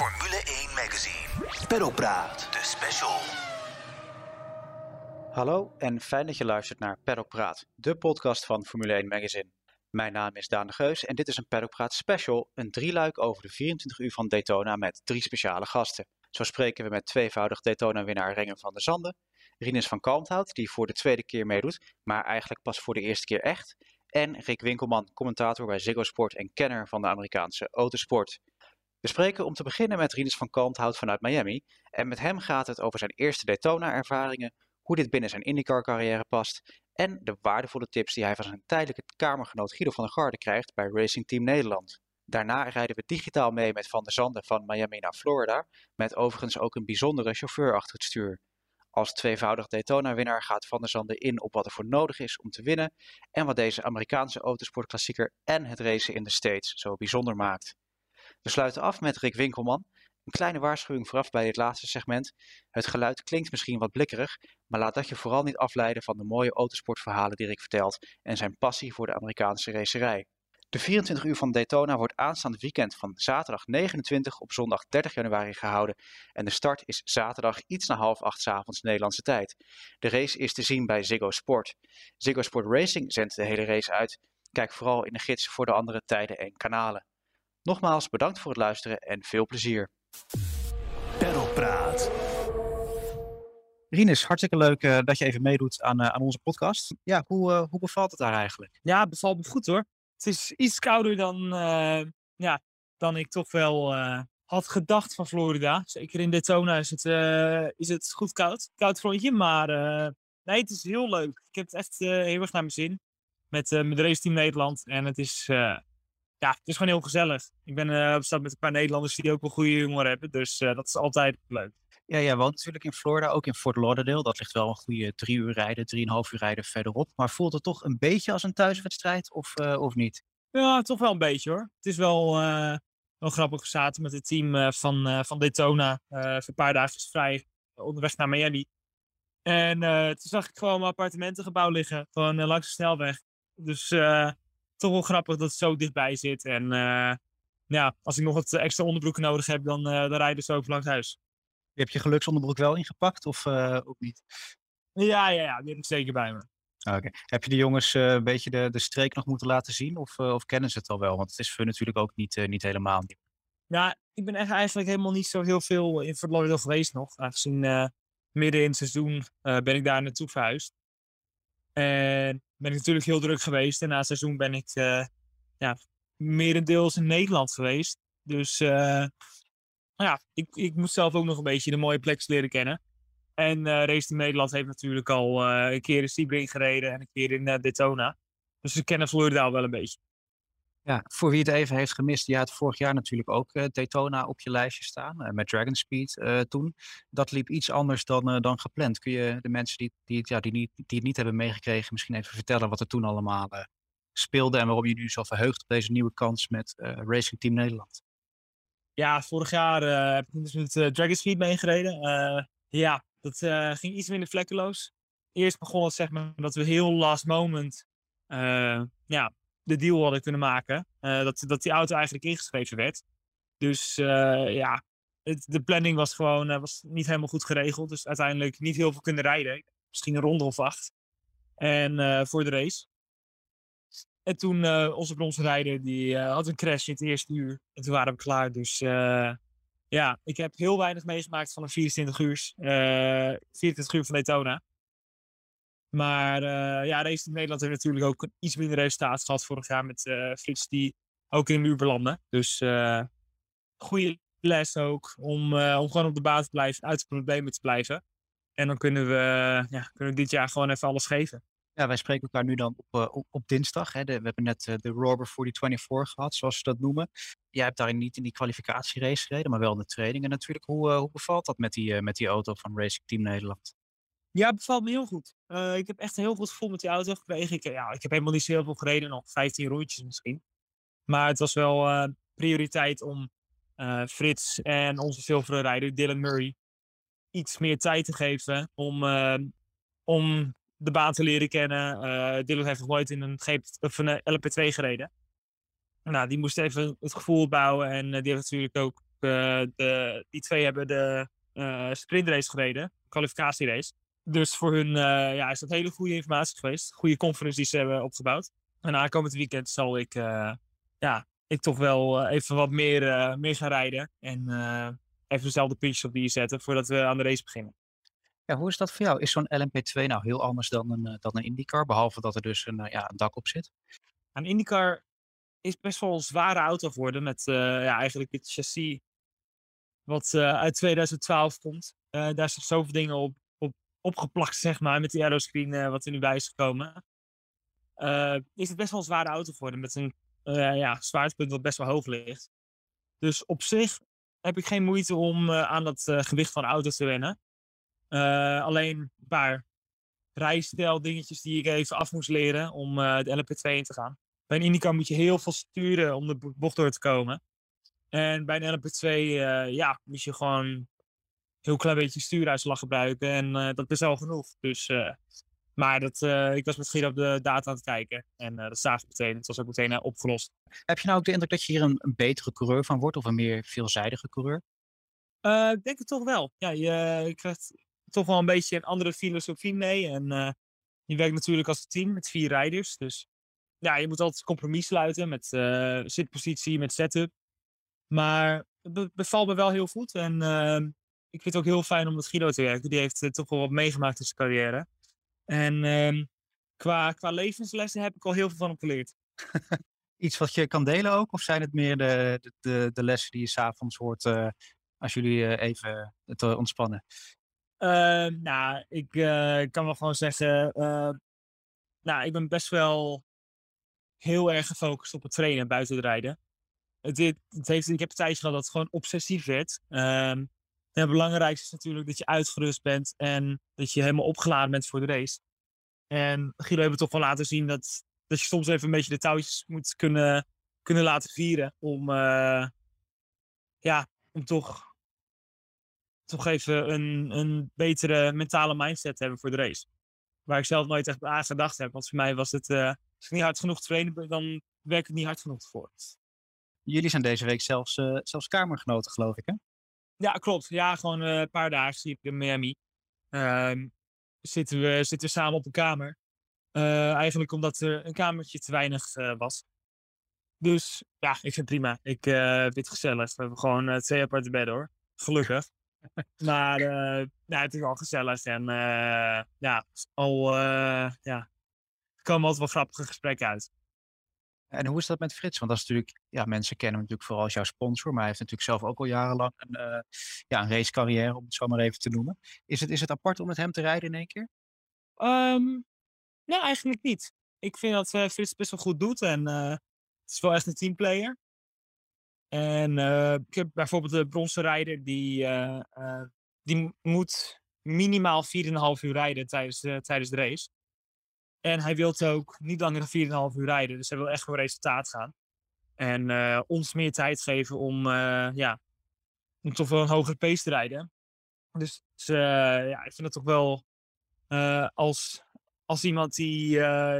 Formule 1 Magazine. Peddelpraat, de special. Hallo en fijn dat je luistert naar Paddock Praat, de podcast van Formule 1 Magazine. Mijn naam is Daan de Geus en dit is een Paddock Praat special, een drieluik over de 24 uur van Daytona met drie speciale gasten. Zo spreken we met tweevoudig Daytona-winnaar Renger van der Zanden, Rinus van Kalmthout, die voor de tweede keer meedoet, maar eigenlijk pas voor de eerste keer echt, en Rick Winkelman, commentator bij Ziggo Sport en kenner van de Amerikaanse autosport. We spreken om te beginnen met Rinus van Kalmthout vanuit Miami en met hem gaat het over zijn eerste Daytona-ervaringen, hoe dit binnen zijn IndyCar-carrière past en de waardevolle tips die hij van zijn tijdelijke kamergenoot Guido van der Garde krijgt bij Racing Team Nederland. Daarna rijden we digitaal mee met Van der Zanden van Miami naar Florida, met overigens ook een bijzondere chauffeur achter het stuur. Als tweevoudig Daytona-winnaar gaat Van der Zanden in op wat er voor nodig is om te winnen en wat deze Amerikaanse autosportklassieker en het racen in de States zo bijzonder maakt. We sluiten af met Rick Winkelman. Een kleine waarschuwing vooraf bij dit laatste segment. Het geluid klinkt misschien wat blikkerig, maar laat dat je vooral niet afleiden van de mooie autosportverhalen die Rick vertelt en zijn passie voor de Amerikaanse racerij. De 24 uur van Daytona wordt aanstaande weekend van zaterdag 29 op zondag 30 januari gehouden. En de start is zaterdag iets na half acht avonds Nederlandse tijd. De race is te zien bij Ziggo Sport. Ziggo Sport Racing zendt de hele race uit. Kijk vooral in de gids voor de andere tijden en kanalen. Nogmaals bedankt voor het luisteren en veel plezier. Peddelpraat. Rinus, hartstikke leuk uh, dat je even meedoet aan, uh, aan onze podcast. Ja, hoe, uh, hoe bevalt het daar eigenlijk? Ja, het bevalt me goed hoor. Het is iets kouder dan, ja, dan ik toch wel had gedacht van Florida. Zeker in Daytona is het, is het goed koud. Koud frontje, maar nee, het is heel leuk. Ik heb het echt heel erg naar mijn zin. Met, met Race Team Nederland. En het is, ja, het is gewoon heel gezellig. Ik ben uh, op stad met een paar Nederlanders die ook wel goede humor hebben. Dus uh, dat is altijd leuk. Ja, jij woont natuurlijk in Florida, ook in Fort Lauderdale. Dat ligt wel een goede drie uur rijden, drieënhalf uur rijden verderop. Maar voelt het toch een beetje als een thuiswedstrijd of, uh, of niet? Ja, toch wel een beetje hoor. Het is wel, wel grappig. We zaten met het team van, van Daytona voor een paar dagen vrij onderweg naar Miami. En toen zag ik gewoon mijn appartementengebouw liggen, gewoon langs de snelweg. Dus toch wel grappig dat het zo dichtbij zit. En uh, ja, als ik nog wat extra onderbroeken nodig heb, dan, uh, dan rijden ze ook langs huis. Heb je geluksonderbroek wel ingepakt of ook niet? Ja, ja, ja, die heb ik zeker bij me. Oké. Heb je de jongens een beetje de, de streek nog moeten laten zien of, of kennen ze het al wel? Want het is voor natuurlijk ook niet, niet helemaal nieuw. Ja, ik ben echt eigenlijk helemaal niet zo heel veel in Fort Lauderdale geweest nog. Aangezien midden in het seizoen ben ik daar naartoe verhuisd. En ben ik natuurlijk heel druk geweest. En na het seizoen ben ik uh, ja, merendeels in Nederland geweest. Dus uh, ja, ik, ik moet zelf ook nog een beetje de mooie plekjes leren kennen. En uh, Race Team Nederland heeft natuurlijk al een keer in Sebring gereden en een keer in Daytona. Dus we kennen Florida wel een beetje. Ja, voor wie het even heeft gemist, je had vorig jaar natuurlijk ook uh, Daytona op je lijstje staan, uh, met Dragon Speed uh, toen. Dat liep iets anders dan, dan gepland. Kun je de mensen die, die, het, ja, die, niet, die het niet hebben meegekregen misschien even vertellen wat er toen allemaal speelde en waarom je nu zo verheugt op deze nieuwe kans met Racing Team Nederland? Ja, vorig jaar heb ik dus met Dragon Speed meegereden. ja, dat ging iets minder vlekkeloos. Eerst begon het zeg maar dat we heel last moment ja, de deal hadden kunnen maken. Uh, dat, dat die auto eigenlijk ingeschreven werd. Dus uh, ja, de planning was gewoon uh, was niet helemaal goed geregeld. Dus uiteindelijk niet heel veel kunnen rijden. Misschien een ronde of acht. En voor de race. En toen onze bronsrijder, die had een crash in het eerste uur. En toen waren we klaar. Dus ja, ik heb heel weinig meegemaakt van een 24 uur, 24 uur van Daytona. Maar uh, ja, in Nederland heeft natuurlijk ook een iets minder resultaat gehad vorig jaar met uh, die ook in de muur. Dus uh, goede les ook om, gewoon op de baan te blijven, uit de problemen te blijven. En dan kunnen we, ja, kunnen we dit jaar gewoon even alles geven. Ja, wij spreken elkaar nu dan op, op, dinsdag. Hè. We hebben net de Robber 4024 gehad, zoals ze dat noemen. Jij hebt daarin niet in die kwalificatierace gereden, maar wel in de trainingen natuurlijk. Hoe, hoe bevalt dat met die, met die auto van Racing Team Nederland? Ja, bevalt me heel goed. Uh, ik heb echt een heel goed gevoel met die auto gekregen. Ik, ja, ik heb helemaal niet zo heel veel gereden, nog 15 rondjes misschien. Maar het was wel uh, prioriteit om uh, Frits en onze zilveren rijder Dylan Murray iets meer tijd te geven om, om de baan te leren kennen. Dylan heeft nog nooit in een, GP, een LP2 gereden. Nou, die moest even het gevoel bouwen en die heeft natuurlijk ook de, die twee hebben de sprintrace gereden, kwalificatierace. Dus voor hun ja, is dat hele goede informatie geweest. Goede conference die ze hebben opgebouwd. En aankomend weekend zal ik, ja, ik toch wel even wat meer, meer gaan rijden. En even dezelfde pitch op die zetten voordat we aan de race beginnen. Ja, hoe is dat voor jou? Is zo'n LMP2 nou heel anders dan een, dan een IndyCar? Behalve dat er dus een, ja, een dak op zit? Een IndyCar is best wel een zware auto geworden met ja, eigenlijk het chassis wat uit 2012 komt. daar zijn zoveel dingen op opgeplakt, zeg maar, met die aeroscreen wat er nu bij is gekomen. is het best wel een zware auto geworden met een ja, zwaartepunt wat best wel hoog ligt. Dus op zich heb ik geen moeite om aan dat gewicht van de auto te wennen. alleen een paar rijstijl dingetjes die ik even af moest leren om de LP2 in te gaan. Bij een IndyCar moet je heel veel sturen om de bocht door te komen. En bij een LP2 uh, ja, moet je gewoon heel klein beetje stuuruitslag gebruiken. En uh, dat is al genoeg. Dus, uh, maar dat, ik was met Guido op de data aan het kijken. En dat zagen we meteen. Het was ook meteen opgelost. Heb je nou ook de indruk dat je hier een, een betere coureur van wordt? Of een meer veelzijdige coureur? ik denk het toch wel. Ja, je, je, krijgt toch wel een beetje een andere filosofie mee. En je werkt natuurlijk als team met vier rijders. Dus ja, je moet altijd compromis sluiten met zitpositie, met setup. Maar het bevalt me wel heel goed. En uh, ik vind het ook heel fijn om met Guido te werken. Die heeft uh, toch wel wat meegemaakt in zijn carrière. En uh, qua, qua levenslessen heb ik al heel veel van hem geleerd. Iets wat je kan delen ook? Of zijn het meer de, de, de lessen die je s'avonds hoort eh, als jullie even te ontspannen? Ehm, nou, ik kan wel gewoon zeggen... nou, ik ben best wel heel erg gefocust op het trainen buiten het rijden het, het heeft, ik heb een tijdje gehad dat het gewoon obsessief werd. Um, het belangrijkste is natuurlijk dat je uitgerust bent en dat je helemaal opgeladen bent voor de race. En Guido hebben toch wel laten zien dat, dat je soms even een beetje de touwtjes moet kunnen, kunnen laten vieren. Om, uh, ja, om toch, toch even een, een betere mentale mindset te hebben voor de race. Waar ik zelf nooit echt aan gedacht heb. Want voor mij was het, uh, als ik niet hard genoeg trainen ben, dan werk ik niet hard genoeg voor. Jullie zijn deze week zelfs, uh, zelfs kamergenoten, geloof ik, hè? Ja, klopt. Ja, gewoon uh, een paar dagen zie ik in Miami. Uh, zitten, we, zitten we samen op een kamer. Uh, eigenlijk omdat er een kamertje te weinig was. Dus ja, ik vind het prima. Ik vind het gezellig. We hebben gewoon twee aparte bedden hoor. Gelukkig. maar ja, het is wel gezellig. En ja, al ja, er komen altijd wel grappige gesprekken uit. En hoe is dat met Frits? Want dat is natuurlijk, ja, mensen kennen hem natuurlijk vooral als jouw sponsor, maar hij heeft natuurlijk zelf ook al jarenlang een, uh, ja, een racecarrière, om het zo maar even te noemen. Is het, is het apart om met hem te rijden in één keer? Um, nou, eigenlijk niet. Ik vind dat uh, Frits best wel goed doet en uh, het is wel echt een teamplayer. En ik heb bijvoorbeeld de bronzen rijder, die, die moet minimaal 4,5 uur rijden tijdens, tijdens de race. En hij wil ook niet langer dan 4,5 uur rijden. Dus hij wil echt voor resultaat gaan. En uh, ons meer tijd geven om, uh, ja, om toch wel een hogere pace te rijden. Dus, uh, ja, ik vind het toch wel als, als iemand die,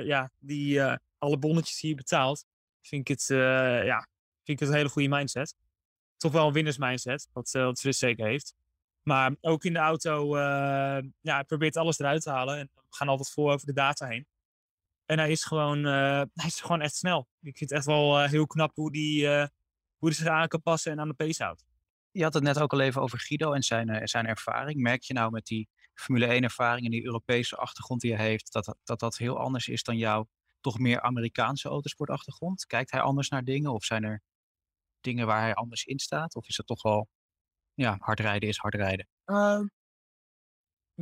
ja, die alle bonnetjes hier betaalt, vind ik het, ja, vind ik het een hele goede mindset. Toch wel een winnersmindset, wat, wat Fris zeker heeft. Maar ook in de auto, ja, probeert alles eruit te halen. En we gaan altijd voor over de data heen. En hij is gewoon, uh, hij is gewoon echt snel. Ik vind het echt wel uh, heel knap hoe die, uh, hoe hij zich aan kan passen en aan de pace houdt. Je had het net ook al even over Guido en zijn, zijn ervaring. Merk je nou met die Formule 1 ervaring en die Europese achtergrond die hij heeft, dat, dat dat heel anders is dan jouw toch meer Amerikaanse autosportachtergrond? Kijkt hij anders naar dingen of zijn er dingen waar hij anders in staat? Of is het toch wel, ja, hard rijden is hard rijden? Ehm,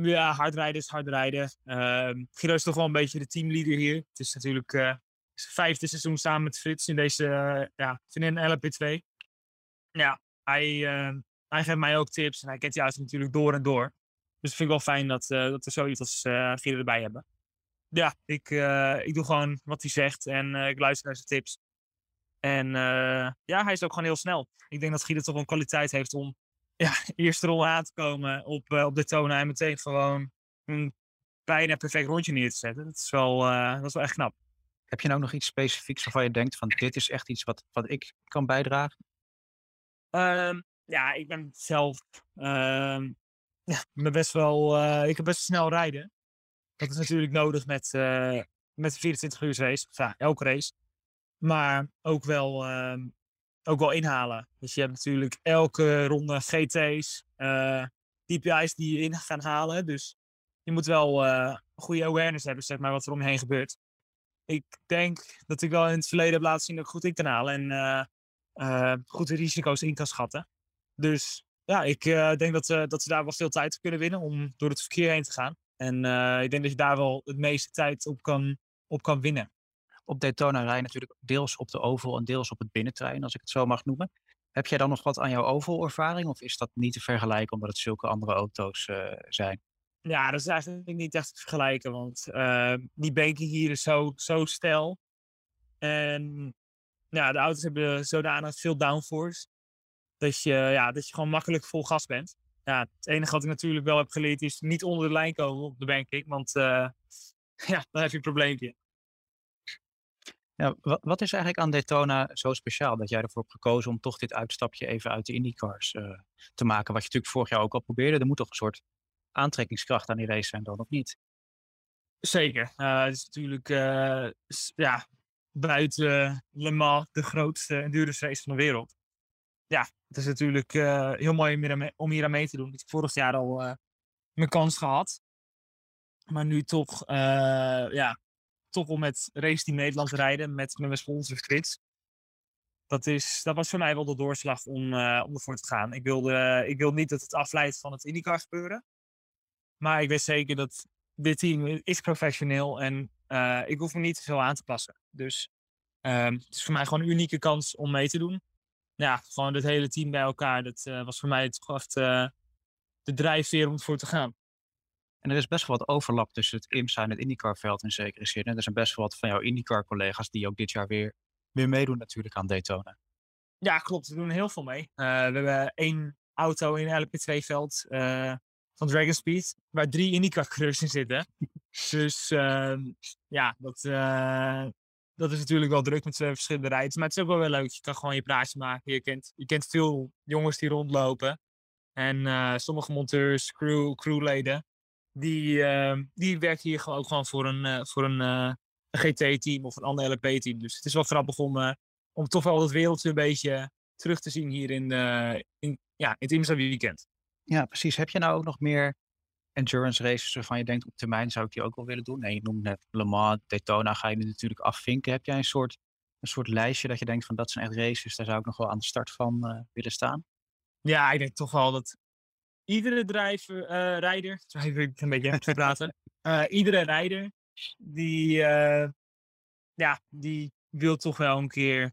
ja, hard rijden is hard rijden. Uh, is toch wel een beetje de teamleader hier. Het is natuurlijk het vijfde seizoen samen met Frits in deze, uh, ja, in LP2. Ja, hij, ehm, hij geeft mij ook tips en hij kent juist natuurlijk door en door. Dus ik vind het wel fijn dat, uh, dat we zoiets als Guido erbij hebben. Ja, ik, ik doe gewoon wat hij zegt en ik luister naar zijn tips. En ja, hij is ook gewoon heel snel. Ik denk dat Guido toch wel een kwaliteit heeft om ja, eerste rol aan te komen op, uh, op de toon en meteen gewoon een bijna perfect rondje neer te zetten. Dat is wel, uh, dat is wel echt knap. Heb je nou nog iets specifieks waarvan je denkt van dit is echt iets wat, wat ik kan bijdragen? Uh, ja, ik ben zelf ehm, ja, ik ben best wel, eh, ik heb best snel rijden. Dat is natuurlijk nodig met, uh, met de 24 uur race, ja, elke race. Maar ook wel, ehm, ook wel inhalen. Dus je hebt natuurlijk elke ronde GT's, uh, DPI's die je in gaan halen. Dus je moet wel een goede awareness hebben, zeg maar, wat er om je heen gebeurt. Ik denk dat ik wel in het verleden heb laten zien dat ik goed in kan halen en goed de risico's in kan schatten. Dus ja, ik uh, denk dat, uh, dat ze daar wel veel tijd kunnen winnen om door het verkeer heen te gaan. En uh, ik denk dat je daar wel het meeste tijd op kan, op kan winnen. Op Daytona rij je natuurlijk deels op de oval en deels op het binnentrein, als ik het zo mag noemen. Heb jij dan nog wat aan jouw oval-ervaring of is dat niet te vergelijken omdat het zulke andere auto's zijn? Ja, dat is eigenlijk niet echt te vergelijken, want die banking hier is zo, zo stijl. En ja, de auto's hebben zodanig veel downforce dat je, ja, dat je gewoon makkelijk vol gas bent. Ja, het enige wat ik natuurlijk wel heb geleerd is niet onder de lijn komen op de banking. Want uh, ja, dan heb je een probleempje. Ja, wat, is eigenlijk aan Daytona zo speciaal dat jij ervoor hebt gekozen om toch dit uitstapje even uit de IndyCars uh, te maken? Wat je natuurlijk vorig jaar ook al probeerde. Er moet toch een soort aantrekkingskracht aan die race zijn dan, of niet? Zeker. Uh, het is natuurlijk ja, buiten Le Mans de grootste endurance race van de wereld ja, het is natuurlijk uh, heel mooi om hier, aan mee, te doen. Ik heb vorig jaar al mijn kans gehad. Maar nu toch, ja, toch om met Race Team Nederland rijden met, met mijn sponsor Frits. Dat, is, dat was voor mij wel de doorslag om, om ervoor te gaan. Ik wilde, ik wilde niet dat het afleidt van het IndyCar gebeuren. Maar ik weet zeker dat dit team is professioneel en ik hoef me niet veel aan te passen. Dus ehm, het is voor mij gewoon een unieke kans om mee te doen ja, gewoon het hele team bij elkaar. Dat uh, was voor mij toch echt de drijfveer om ervoor te gaan. En er is best wel wat overlap tussen het IMSA en het IndyCar-veld in zekere zin. En er zijn best wel wat van jouw IndyCar-collega's die ook dit jaar weer, weer meedoen natuurlijk aan Daytona. Ja, klopt. We doen heel veel mee. Uh, we hebben één auto in het LP2-veld van Dragon Speed, waar drie IndyCar-coureurs in zitten. dus ehm, ja, dat, dat is natuurlijk wel druk met twee verschillende rijders. Maar het is ook wel wel leuk. Je kan gewoon je praatje maken. Je kent, je kent veel jongens die rondlopen. En sommige monteurs, crew, crewleden, die, uh, die werken hier gewoon ook gewoon voor een, uh, voor een, een GT-team of een ander LP-team. Dus het is wel grappig om, om toch wel het wereldje een beetje terug te zien hier in, in, ja, in het IMSA weekend. Ja, precies. Heb je nou ook nog meer endurance races waarvan je denkt op termijn zou ik die ook wel willen doen? En je noemt net Le Mans, Daytona ga je nu natuurlijk afvinken. Heb jij een soort, een soort lijstje dat je denkt van dat zijn echt races, daar zou ik nog wel aan de start van uh, willen staan? Ja, ik denk toch wel dat iedere drijver, uh, rijder, sorry ik een beetje te praten, uh, iedere rijder die, ja, die wil toch wel een keer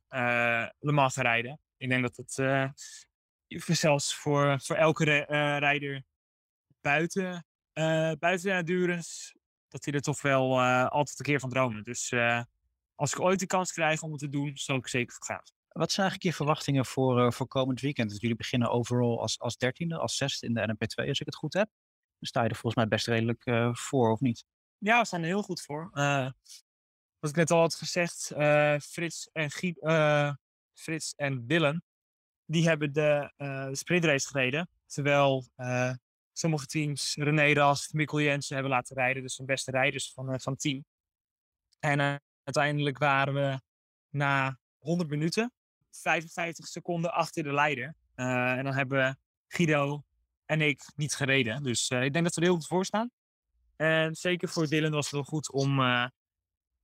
Le Mans rijden. Ik denk dat het zelfs voor, voor elke rijder buiten, buiten de endurance, dat hij er toch wel altijd een keer van dromen. Dus als ik ooit de kans krijg om het te doen, zal ik zeker gaan. Wat zijn eigenlijk je verwachtingen voor, voor komend weekend? Jullie beginnen overal als, als dertiende, als zesde in de NMP2, als ik het goed heb. Dan sta je er volgens mij best redelijk voor, of niet? Ja, we staan er heel goed voor. wat ik net al had gezegd, Frits en, Giet, Frits en Dylan, die hebben de, sprintrace gereden. Terwijl sommige teams René Rast, Mikkel Jensen hebben laten rijden. Dus de beste rijders van, van het team. En uiteindelijk waren we na 100 minuten 55 seconden achter de leider. Uh, en dan hebben Guido en ik niet gereden. Dus ik denk dat we er heel goed voor staan. En zeker voor Dylan was het wel goed om,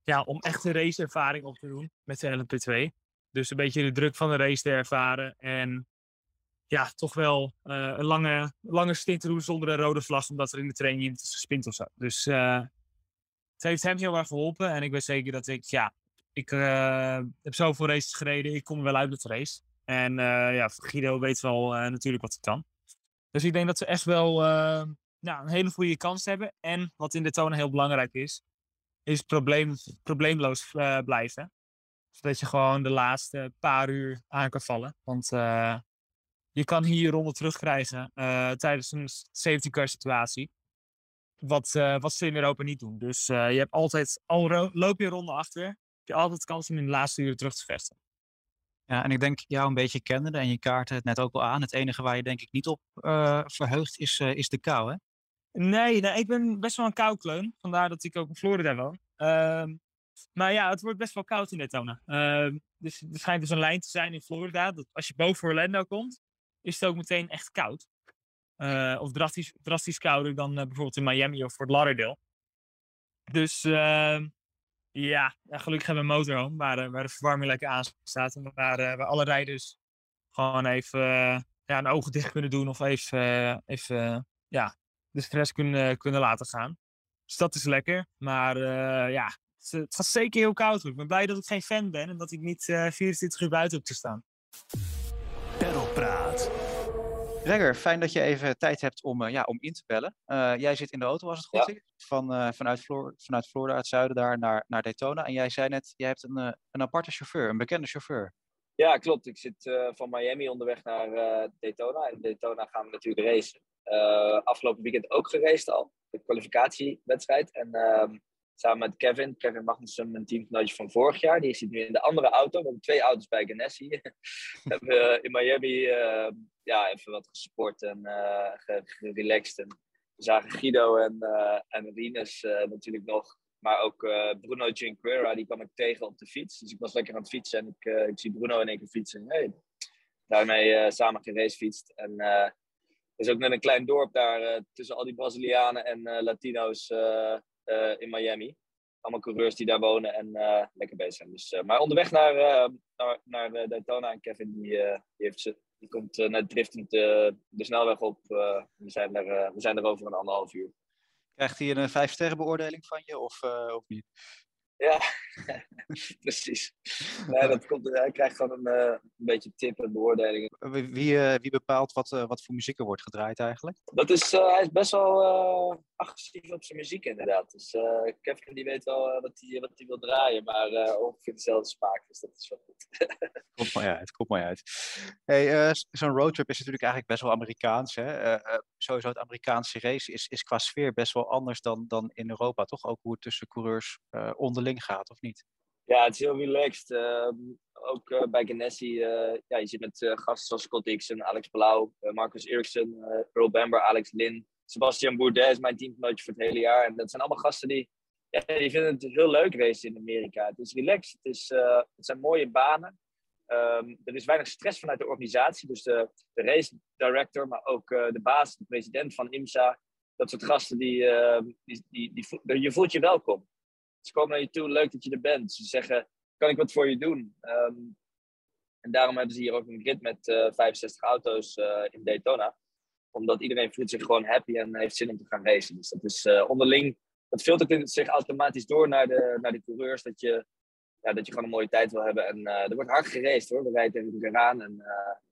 ja, om echt een raceervaring op te doen met de LMP2. Dus een beetje de druk van de race te ervaren. En ja, toch wel een lange, lange stint te doen zonder een rode vlag, omdat er in de training niet is gespint of zo. Dus het heeft hem heel erg geholpen. En ik weet zeker dat ik, ja, ik uh, heb zoveel races gereden, ik kom wel uit met race. En ja, Guido weet wel natuurlijk wat hij kan. Dus ik denk dat ze echt wel nou, een hele goede kans hebben. En wat in de tonen heel belangrijk is, is probleem, probleemloos blijven. Zodat je gewoon de laatste paar uur aan kan vallen. Want je kan hier ronde terugkrijgen tijdens een safety car situatie. Wat, wat ze in Europa niet doen. Dus je hebt altijd, al loop je ronde achter, je altijd kans om in de laatste uur terug te vechten. Ja, en ik denk jou een beetje kennende en je kaarten het net ook al aan. Het enige waar je denk ik niet op uh, verheugt is, uh, is de kou, hè? Nee, nee, ik ben best wel een koukleun. Vandaar dat ik ook in Florida woon. Uh, maar ja, het wordt best wel koud in Daytona. Uh, dus er schijnt dus een lijn te zijn in Florida. Dat als je boven Orlando komt, is het ook meteen echt koud. Uh, of drastisch, drastisch kouder dan bijvoorbeeld in Miami of Fort Lauderdale. Dus ehm, ja, gelukkig hebben we een motorhome waar, waar de verwarming lekker aan staat. En waar, waar alle rijders gewoon even ja, een ogen dicht kunnen doen of even, even ja, de stress kunnen, kunnen laten gaan. Dus dat is lekker. Maar ja, het, gaat zeker heel koud. Ik ben blij dat ik geen fan ben en dat ik niet uh, 24 uur buiten heb te staan. Perlpraat. Regger, fijn dat je even tijd hebt om, uh, ja, om in te bellen. jij zit in de auto, als het goed ja. is, van, vanuit, Flor vanuit Florida, het zuiden daar, naar, naar Daytona. En jij zei net, jij hebt een, een aparte chauffeur, een bekende chauffeur. Ja, klopt. Ik zit van Miami onderweg naar Daytona. En Daytona gaan we natuurlijk racen. Afgelopen weekend ook gereisd al. De kwalificatiewedstrijd. En uh, samen met Kevin, Kevin Magnussen, mijn teamgenootje van vorig jaar. Die zit nu in de andere auto. We hebben twee auto's bij Ganassi. we hebben in Miami uh, ja, even wat gesport en gerelaxed. En we zagen Guido en, en Rinus natuurlijk nog. Maar ook Bruno Cinquera, die kwam ik tegen op de fiets. Dus ik was lekker aan het fietsen. En ik, ik zie Bruno in één keer fietsen. Hey, daarmee samen gereisfietst. En is ook net een klein dorp daar uh, tussen al die Brazilianen en uh, Latino's uh, in Miami. Allemaal coureurs die daar wonen en lekker bezig zijn. Dus, maar onderweg naar, naar, naar Daytona en Kevin, die, die, heeft die komt net driftend de snelweg op. we, zijn er, we zijn er over een anderhalf uur. Krijgt hij een vijf sterren beoordeling van je of, of niet? Ja, precies. Nee, dat komt, hij krijgt gewoon een, uh, een beetje tip en beoordelingen. Wie, uh, wie bepaalt wat, uh, wat voor muziek er wordt gedraaid eigenlijk? Dat is, hij is best wel agressief op zijn muziek inderdaad. Dus Kevin die weet wel wat hij wat wil draaien, maar ongeveer dezelfde smaak. Dus dat is wel goed. komt mooi uit, komt mooi uit. Hey, Zo'n roadtrip is natuurlijk eigenlijk best wel Amerikaans. Hè? sowieso het Amerikaanse race is, is qua sfeer best wel anders dan, dan in Europa, toch? Ook hoe het tussen coureurs onderling gaat, of niet? Ja, het is heel relaxed. Uh, ook uh, bij Ganassi, uh, ja, je zit met gasten zoals Scott Dixon, Alex Palau, Marcus Eriksson, Earl Bamber, Alex Lin, Sebastian Bourdais is mijn teamgenootje voor het hele jaar. En dat zijn allemaal gasten die, ja, die vinden het heel leuk racen in Amerika. Het is relaxed, het, is, het zijn mooie banen. Um, er is weinig stress vanuit de organisatie. Dus de, de race director, maar ook de baas, de president van IMSA. Dat soort gasten, die, die, die, die, je voelt je welkom. Ze komen naar je toe, leuk dat je er bent. Ze zeggen, kan ik wat voor je doen? Um, en daarom hebben ze hier ook een grid met uh, 65 auto's uh, in Daytona. Omdat iedereen voelt zich gewoon happy en heeft zin om te gaan racen. Dus dat is uh, onderling, dat filtert zich automatisch door naar de, naar de coureurs. Dat je, ja, dat je gewoon een mooie tijd wil hebben. En er wordt hard geraced hoor. We rijden tegen elkaar aan. En,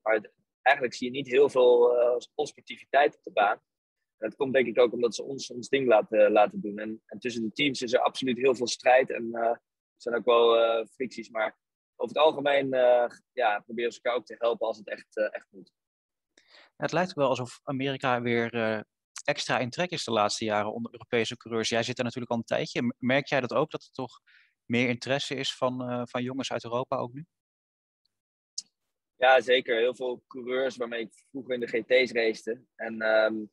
maar eigenlijk zie je niet heel veel onsportiviteit op de baan dat komt denk ik ook omdat ze ons ons ding laten, laten doen. En, en tussen de teams is er absoluut heel veel strijd. En uh, er zijn ook wel uh, fricties. Maar over het algemeen uh, ja, proberen ze elkaar ook te helpen als het echt, echt moet. Het lijkt wel alsof Amerika weer extra in trek is de laatste jaren onder Europese coureurs. Jij zit er natuurlijk al een tijdje. Merk jij dat ook, dat er toch meer interesse is van, van jongens uit Europa ook nu? Ja, zeker. Heel veel coureurs waarmee ik vroeger in de GT's racete. En um,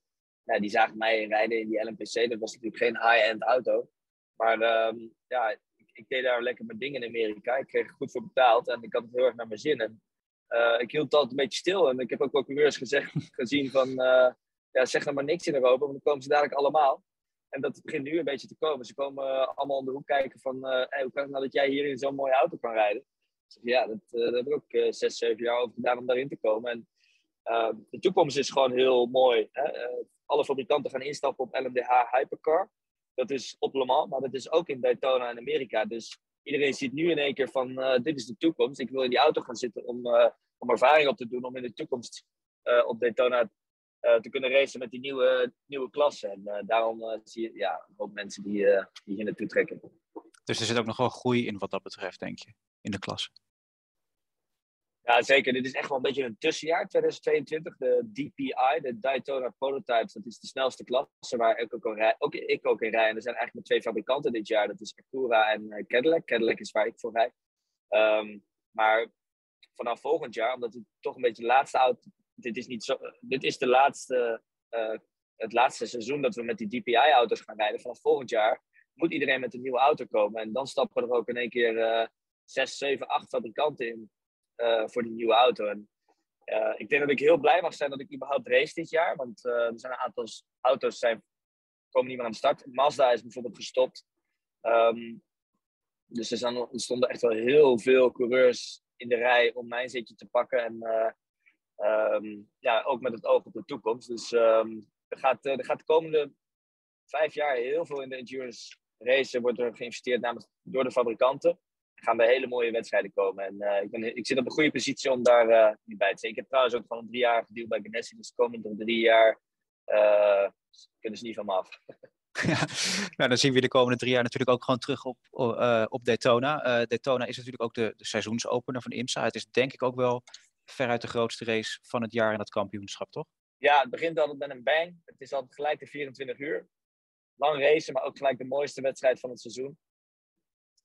ja, die zagen mij rijden in die LMPC. Dat was natuurlijk geen high-end auto. Maar um, ja, ik, ik, deed daar lekker mijn dingen in Amerika. Ik kreeg er goed voor betaald en ik had het heel erg naar mijn zin. En, uh, ik hield altijd een beetje stil. En ik heb ook wel coureurs gezegd, gezien van... Uh, ja, zeg nou maar niks in Europa, want dan komen ze dadelijk allemaal. En dat begint nu een beetje te komen. Ze komen uh, allemaal om de hoek kijken van... Hoe kan het nou dat jij hier in zo'n mooie auto kan rijden? zeg, ja, dat, dat heb ik ook zes, zeven jaar over gedaan om daarin te komen. En ehm, de toekomst is gewoon heel mooi. Hè? Alle fabrikanten gaan instappen op LMDH Hypercar. Dat is op Le Mans, maar dat is ook in Daytona in Amerika. Dus iedereen ziet nu in één keer van, uh, dit is de toekomst. Ik wil in die auto gaan zitten om, uh, om ervaring op te doen, om in de toekomst uh, op Daytona te kunnen racen met die nieuwe, nieuwe klasse. En daarom zie je ja, hoop mensen die, die hier naartoe trekken. Dus er zit ook nog wel groei in wat dat betreft, denk je, in de klasse? Ja, zeker. Dit is echt wel een beetje een tussenjaar, 2022. De DPI, de Daytona Prototypes, dat is de snelste klasse waar ik ook, rij, ik ook in rij. En er zijn eigenlijk maar twee fabrikanten dit jaar. Dat is Acura en uh, Cadillac. Cadillac is waar ik voor rij. Um, maar vanaf volgend jaar, omdat het toch een beetje de laatste auto. Dit is, niet zo, dit is de laatste, het laatste seizoen dat we met die DPI-auto's gaan rijden. Vanaf volgend jaar moet iedereen met een nieuwe auto komen. En dan stappen er ook in één keer zes, zeven, acht fabrikanten in voor die nieuwe auto. En ik denk dat ik heel blij mag zijn dat ik überhaupt race dit jaar. Want er zijn een aantal auto's zijn, komen niet meer aan de start. Mazda is bijvoorbeeld gestopt. Ehm, dus er, er, stonden echt wel heel veel coureurs in de rij om mijn zitje te pakken. En um, ja, ook met het oog op de toekomst. Dus um, er, gaat, er gaat de komende vijf jaar heel veel in de endurance racen. Wordt er geïnvesteerd namens, door de fabrikanten. Gaan bij hele mooie wedstrijden komen. En uh, ik, ben, ik zit op een goede positie om daar uh, niet bij te zijn. Ik heb trouwens ook gewoon een driejarige deal bij Ganassi. Dus de komende drie jaar kunnen ze niet van me af. Ja, nou, dan zien we de komende drie jaar natuurlijk ook gewoon terug op, op Daytona. Daytona is natuurlijk ook de, de, seizoensopener van IMSA. Het is denk ik ook wel veruit de grootste race van het jaar in dat kampioenschap, toch? Ja, het begint altijd met een bang. Het is altijd gelijk de 24 uur. Lang racen, maar ook gelijk de mooiste wedstrijd van het seizoen.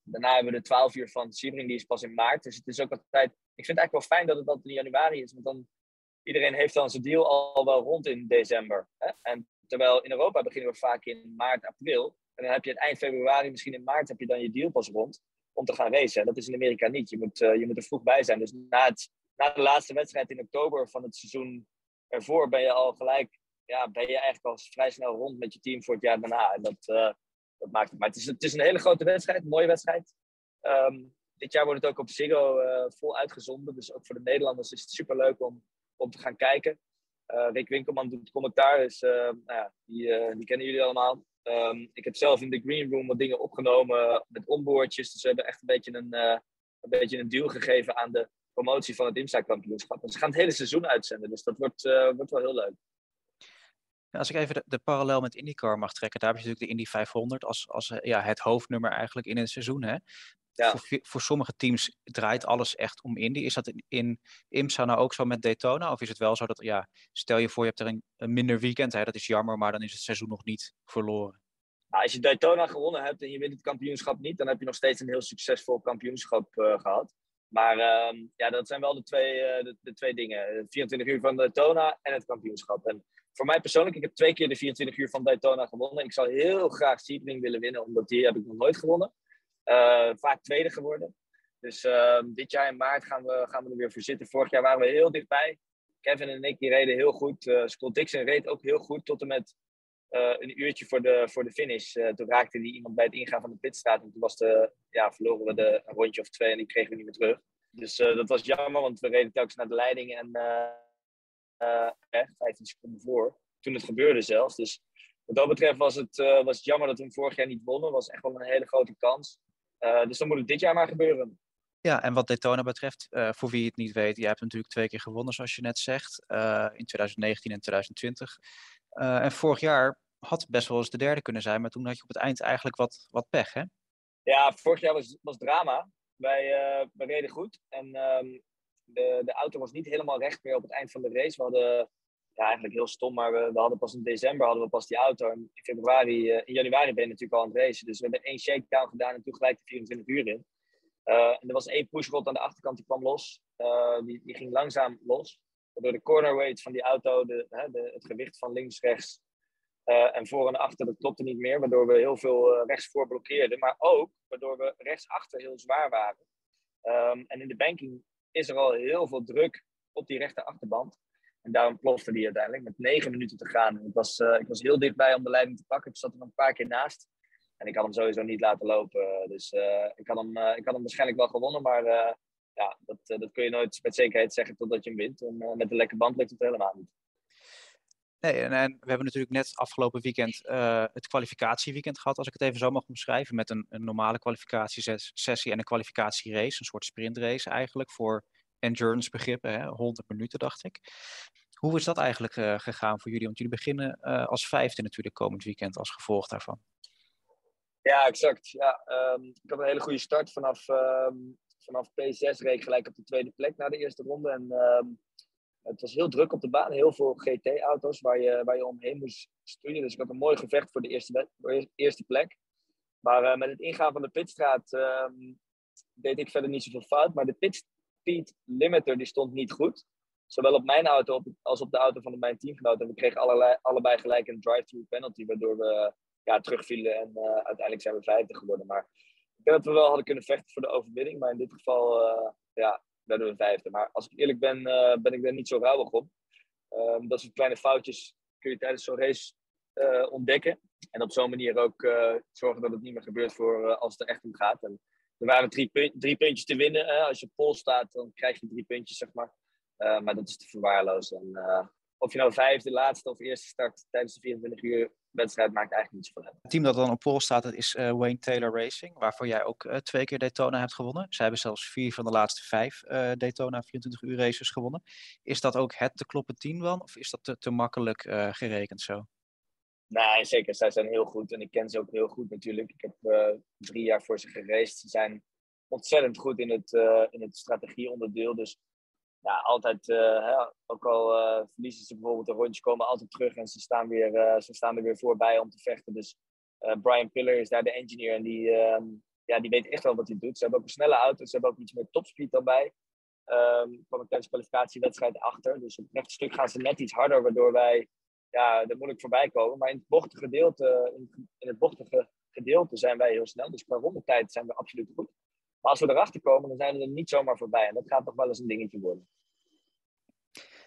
Daarna hebben we de 12 uur van Sebring, die is pas in maart. Dus het is ook altijd... Ik vind het eigenlijk wel fijn dat het altijd in januari is, want dan... Iedereen heeft dan zijn deal al wel rond in december. Hè? En Terwijl in Europa beginnen we vaak in maart, april. En dan heb je het eind februari, misschien in maart, heb je dan je deal pas rond om te gaan racen. Dat is in Amerika niet. Je moet, uh, je moet er vroeg bij zijn. Dus na, het, na de laatste wedstrijd in oktober van het seizoen ervoor ben je al gelijk, ja, ben je eigenlijk al vrij snel rond met je team voor het jaar daarna. En dat, uh, het. Maar het is, het is een hele grote wedstrijd, een mooie wedstrijd. Um, dit jaar wordt het ook op Ziggo uh, vol uitgezonden. Dus ook voor de Nederlanders is het super leuk om, om te gaan kijken. Uh, Rick Winkelman doet commentaar, dus uh, nou ja, die, die, kennen jullie allemaal. Um, ik heb zelf in de green room wat dingen opgenomen met onboardjes. Dus we hebben echt een beetje een, een, beetje een deal gegeven aan de promotie van het IMSA-kampioenschap. Dus ze gaan het hele seizoen uitzenden, dus dat wordt, wordt wel heel leuk. Als ik even de, de, parallel met IndyCar mag trekken, daar heb je natuurlijk de Indy 500 als, als ja, het hoofdnummer eigenlijk in een seizoen. Hè? Ja. Voor, voor, sommige teams draait alles echt om Indy. Is dat in, in IMSA nou ook zo met Daytona? Of is het wel zo dat, ja, stel je voor je hebt er een, een minder weekend, hè, dat is jammer, maar dan is het seizoen nog niet verloren. Nou, als je Daytona gewonnen hebt en je wint het kampioenschap niet, dan heb je nog steeds een heel succesvol kampioenschap uh, gehad. Maar uh, ja, dat zijn wel de twee, uh, de, de, twee dingen. 24 uur van Daytona en het kampioenschap. En voor mij persoonlijk, ik heb twee keer de 24 uur van Daytona gewonnen. Ik zou heel graag Sebring willen winnen, omdat die heb ik nog nooit gewonnen. Uh, vaak tweede geworden. Dus uh, dit jaar in maart gaan we, gaan we er weer voor zitten. Vorig jaar waren we heel dichtbij. Kevin en ik reden heel goed. Uh, Scott Dixon reed ook heel goed tot en met een uurtje voor de, voor de finish. toen raakte die iemand bij het ingaan van de pitstraat. En toen was ja, verloren we de, een rondje of twee en die kregen we niet meer terug. Dus dat was jammer, want we reden telkens naar de leiding en echt 15 seconden voor. Toen het gebeurde zelfs. Dus wat dat betreft was het, was het jammer dat we hem vorig jaar niet wonnen. was echt wel een hele grote kans. Uh, dus dan moet het dit jaar maar gebeuren. Ja, en wat Daytona betreft, uh, voor wie het niet weet, jij hebt natuurlijk twee keer gewonnen, zoals je net zegt, uh, in 2019 en 2020. en vorig jaar had best wel eens de derde kunnen zijn, maar toen had je op het eind eigenlijk wat, wat pech, hè? Ja, vorig jaar was, was drama. Wij, wij reden goed en um, de, de auto was niet helemaal recht meer op het eind van de race. We hadden ja, eigenlijk heel stom, maar we, hadden pas in december hadden we pas die auto. En in februari, uh, in januari ben je natuurlijk al aan het racen. Dus we hebben één shakedown gedaan en toen gelijk de 24 uur in. Uh, en er was één pushrod aan de achterkant die kwam los. Uh, die, die ging langzaam los. Waardoor de corner weight van die auto, de, de, het gewicht van links, rechts en voor en achter, dat klopte niet meer. Waardoor we heel veel rechtsvoor blokkeerden. Maar ook waardoor we rechtsachter heel zwaar waren. Um, en in de banking is er al heel veel druk op die rechter achterband. En daarom plofte die uiteindelijk met negen minuten te gaan. Ik was, uh, ik was heel dichtbij om de leiding te pakken. Ik zat er een paar keer naast. En ik had hem sowieso niet laten lopen. Dus uh, ik, had hem, uh, ik had hem waarschijnlijk wel gewonnen. Maar ja, dat, dat kun je nooit met zekerheid zeggen totdat je hem wint. En met een lekker band lukt het helemaal niet. Nee, en, en, we hebben natuurlijk net afgelopen weekend het kwalificatieweekend gehad, als ik het even zo mag omschrijven, met een, een normale kwalificatiesessie en een kwalificatierace, een soort sprintrace eigenlijk voor endurance begrippen, hè? 100 minuten dacht ik. Hoe is dat eigenlijk uh, gegaan voor jullie? Want jullie beginnen uh, als vijfde natuurlijk komend weekend als gevolg daarvan. Ja, exact. Ja, um, ik had een hele goede start. Vanaf, um, vanaf P6 reed ik gelijk op de tweede plek na de eerste ronde. En um, het was heel druk op de baan. Heel veel GT-auto's waar je, waar je omheen moest sturen. Dus ik had een mooi gevecht voor de eerste, voor de eerste plek. Maar uh, met het ingaan van de pitstraat deed ik verder niet zoveel fout. Maar de pit, speed limiter die stond niet goed. Zowel op mijn auto als op de auto van mijn teamgenoot. En we kregen allebei gelijk een drive-through penalty, waardoor we ja, terugvielen en uh, uiteindelijk zijn we vijfde geworden. Maar ik denk dat we wel hadden kunnen vechten voor de overwinning, maar in dit geval uh, ja, werden we vijfde. Maar als ik eerlijk ben, uh, ben ik er niet zo rouwig om. Um, dat soort kleine foutjes kun je tijdens zo'n race ontdekken. En op zo'n manier ook zorgen dat het niet meer gebeurt voor als het er echt om gaat. En er waren drie, punt, drie puntjes te winnen. Hè? Als je op pol staat, dan krijg je drie puntjes, zeg maar. maar dat is te verwaarlozen. En, of je nou vijfde, laatste of eerste start tijdens de 24 uur wedstrijd maakt eigenlijk niet zoveel uit. Het team dat dan op pol staat, dat is uh, Wayne Taylor Racing, waarvoor jij ook uh, twee keer Daytona hebt gewonnen. Zij hebben zelfs vier van de laatste vijf uh, Daytona 24 uur races gewonnen. Is dat ook het te kloppen team dan, of is dat te, te makkelijk gerekend zo? Nee, zeker. Zij zijn heel goed en ik ken ze ook heel goed natuurlijk. Ik heb drie jaar voor ze geraced. Ze zijn ontzettend goed in het, in het strategieonderdeel. Dus ja, altijd, uh, hè, ook al uh, verliezen ze bijvoorbeeld een rondje, komen altijd terug en ze staan, weer, uh, ze staan er weer voorbij om te vechten. Dus Brian Piller is daar de engineer en die, ehm, ja, die weet echt wel wat hij doet. Ze hebben ook een snelle auto, ze hebben ook iets meer topspeed daarbij. Um, kwam ik tijdens de kwalificatiewedstrijd achter. Dus op het stuk gaan ze net iets harder, waardoor wij ja, er moeilijk voorbij komen. Maar in het bochtige gedeelte, in, in het bochtige gedeelte zijn wij heel snel. Dus qua rondetijd zijn we absoluut goed. Maar als we erachter komen, dan zijn we er niet zomaar voorbij. En dat gaat toch wel eens een dingetje worden.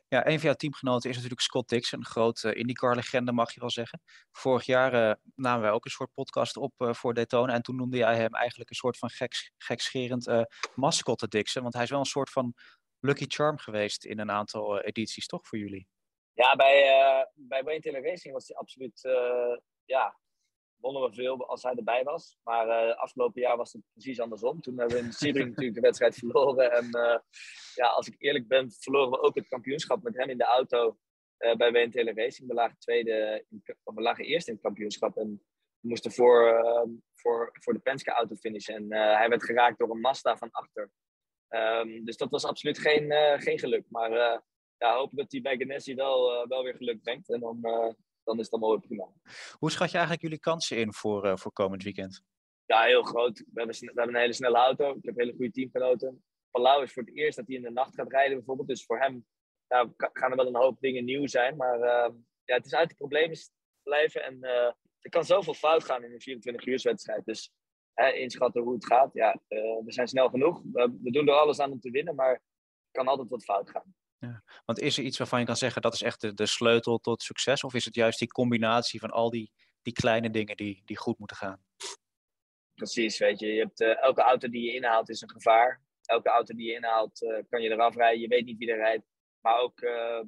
Ja, een van jouw teamgenoten is natuurlijk Scott Dixon, een grote IndyCar-legende mag je wel zeggen. Vorig jaar uh, namen wij ook een soort podcast op uh, voor Daytona en toen noemde jij hem eigenlijk een soort van geks, gekscherend uh, mascotte Dixon, want hij is wel een soort van lucky charm geweest in een aantal edities, toch, voor jullie? Ja, bij, bij Wayne Taylor Racing was hij absoluut ja, wonnen we veel als hij erbij was. Maar uh, afgelopen jaar was het precies andersom. Toen hebben we in Sebring natuurlijk de wedstrijd verloren. En uh, ja, als ik eerlijk ben, verloren we ook het kampioenschap met hem in de auto uh, bij WNTL Racing. We lagen, tweede in, we lagen eerst in het kampioenschap en we moesten voor, ehm, voor, voor de Penske-auto finishen. En hij werd geraakt door een Mazda van achter. Um, dus dat was absoluut geen, geen geluk. Maar ja, hopen dat hij bij Ganassi wel, wel weer geluk brengt. En dan dan is het allemaal weer prima. Hoe schat je eigenlijk jullie kansen in voor, uh, voor komend weekend? Ja, heel groot. We hebben, we hebben een hele snelle auto. Ik heb hele goede teamgenoten. Palau is voor het eerst dat hij in de nacht gaat rijden bijvoorbeeld. Dus voor hem nou, gaan er wel een hoop dingen nieuw zijn. Maar uh, ja, het is uit de problemen blijven. En uh, er kan zoveel fout gaan in een 24 uur wedstrijd. Dus hè, inschatten hoe het gaat. Ja, we zijn snel genoeg. We, we doen er alles aan om te winnen. Maar er kan altijd wat fout gaan. Ja. Want is er iets waarvan je kan zeggen dat is echt de, de, sleutel tot succes? Of is het juist die combinatie van al die, die kleine dingen die, die goed moeten gaan? Precies, weet je. je hebt, uh, elke auto die je inhaalt is een gevaar. Elke auto die je inhaalt uh, kan je eraf rijden. Je weet niet wie er rijdt. Maar ook uh,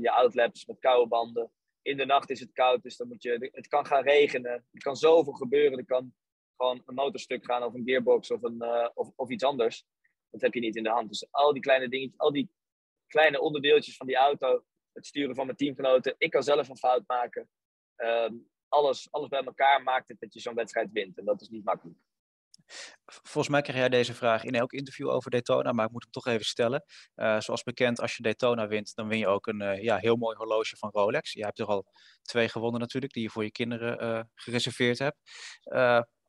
je outlaps met koude banden. In de nacht is het koud, dus dan moet je, het kan gaan regenen. Er kan zoveel gebeuren. Er kan gewoon een motorstuk gaan of een gearbox of, een, of, of iets anders. Dat heb je niet in de hand. Dus al die kleine dingetjes, al die kleine onderdeeltjes van die auto, het sturen van mijn teamgenoten. Ik kan zelf een fout maken. Ehm, alles, alles bij elkaar maakt het dat je zo'n wedstrijd wint. En dat is niet makkelijk. Volgens mij krijg jij deze vraag in elk interview over Daytona, maar ik moet hem toch even stellen. Uh, zoals bekend, als je Daytona wint, dan win je ook een uh, ja, heel mooi horloge van Rolex. Je hebt er al twee gewonnen natuurlijk, die je voor je kinderen uh, gereserveerd hebt.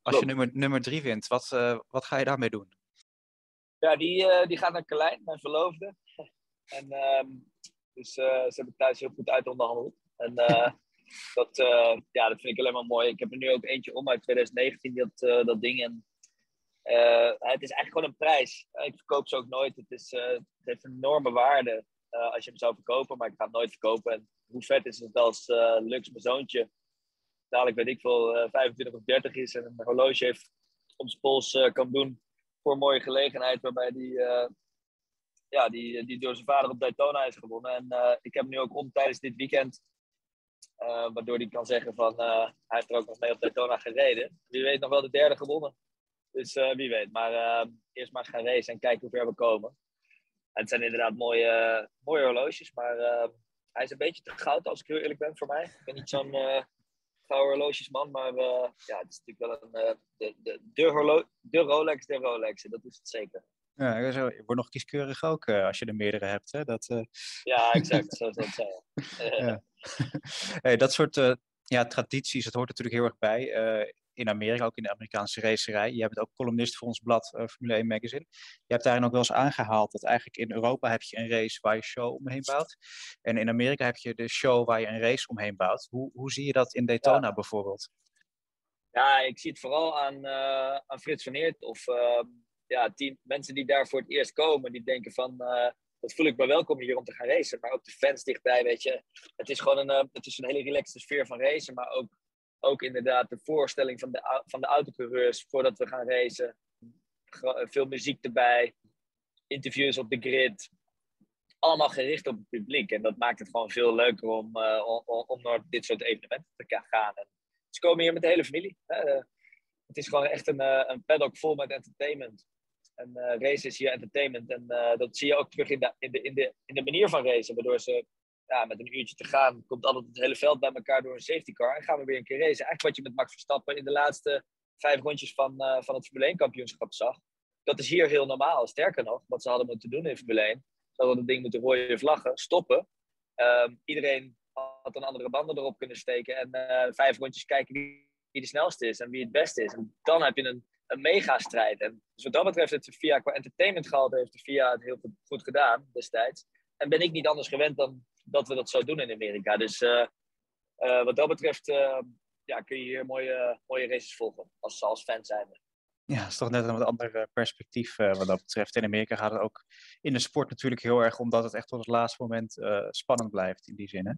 als je nummer, nummer drie wint, wat, wat ga je daarmee doen? Ja, die, die gaat naar Carlijn, mijn verloofde. En, um, dus uh, ze hebben thuis heel goed uit onderhandeld. En uh, dat, uh, ja, dat vind ik alleen maar mooi. Ik heb er nu ook eentje om uit 2019, dat, dat ding. En het is eigenlijk gewoon een prijs. Ik verkoop ze ook nooit. Het, is, het heeft een enorme waarde als je hem zou verkopen, maar ik ga het nooit verkopen. En hoe vet is het als Lux, mijn zoontje, dadelijk weet ik veel, 25 of 30 is en een horloge heeft om zijn pols kan doen voor een mooie gelegenheid waarbij die ja, die, die door zijn vader op Daytona is gewonnen. En uh, ik heb hem nu ook om tijdens dit weekend. Uh, waardoor hij kan zeggen van uh, hij heeft er ook nog mee op Daytona gereden. Wie weet nog wel de derde gewonnen. Dus wie weet. Maar eerst maar gaan racen en kijken hoe ver we komen. En het zijn inderdaad mooie, mooie horloges. Maar hij is een beetje te goud als ik heel eerlijk ben voor mij. Ik ben niet zo'n gouden horlogesman. Maar ja, het is natuurlijk wel een, de, de, de, de Rolex de Rolex. Dat is het zeker. Ja, je wordt nog kieskeurig ook uh, als je er meerdere hebt. Hè? Dat, uh... Ja, exact. Zo zijn. ja. hey, dat soort uh, ja, tradities, dat hoort natuurlijk heel erg bij. in Amerika, ook in de Amerikaanse racerij. Je bent ook columnist voor ons blad Formule 1 Magazine. Je hebt daarin ook wel eens aangehaald dat eigenlijk in Europa heb je een race waar je show omheen bouwt. En in Amerika heb je de show waar je een race omheen bouwt. Hoe, hoe zie je dat in Daytona bijvoorbeeld? Ja, ik zie het vooral aan, aan Frits van Eert of ja, team, mensen die daar voor het eerst komen. Die denken van dat voel ik me welkom hier om te gaan racen. Maar ook de fans dichtbij, weet je. Het is gewoon een, uh, het is een hele relaxte sfeer van racen. Maar ook, ook inderdaad de voorstelling van de, van de autocoureurs voordat we gaan racen. Veel muziek erbij. Interviews op de grid. Allemaal gericht op het publiek. En dat maakt het gewoon veel leuker om, uh, om, om, naar dit soort evenementen te gaan. Ze komen hier met de hele familie. Het is gewoon echt een, een paddock vol met entertainment. En uh, race is hier entertainment. En uh, dat zie je ook terug in de, in, de, in, de, manier van racen. Waardoor ze ja, met een uurtje te gaan, komt altijd het hele veld bij elkaar door een safety car. En gaan we weer een keer racen. Eigenlijk wat je met Max Verstappen in de laatste vijf rondjes van, uh, van het Formule 1 kampioenschap zag. Dat is hier heel normaal. Sterker nog, wat ze hadden moeten doen in Formule 1. Ze hadden het ding moeten rode vlaggen, stoppen. Um, iedereen had een andere banden erop kunnen steken. En vijf rondjes kijken wie de snelste is en wie het beste is. En dan heb je een een megastrijd. En dus wat dat betreft heeft de VIA qua entertainment gehaald, heeft de VIA het heel goed gedaan destijds. En ben ik niet anders gewend dan dat we dat zo doen in Amerika. Dus uh, uh, wat dat betreft uh, ja, kun je hier mooie, mooie races volgen als, als fan zijn. Ja, dat is toch net een wat ander perspectief wat dat betreft. In Amerika gaat het ook in de sport natuurlijk heel erg omdat het echt tot het laatste moment spannend blijft in die zin. Hè?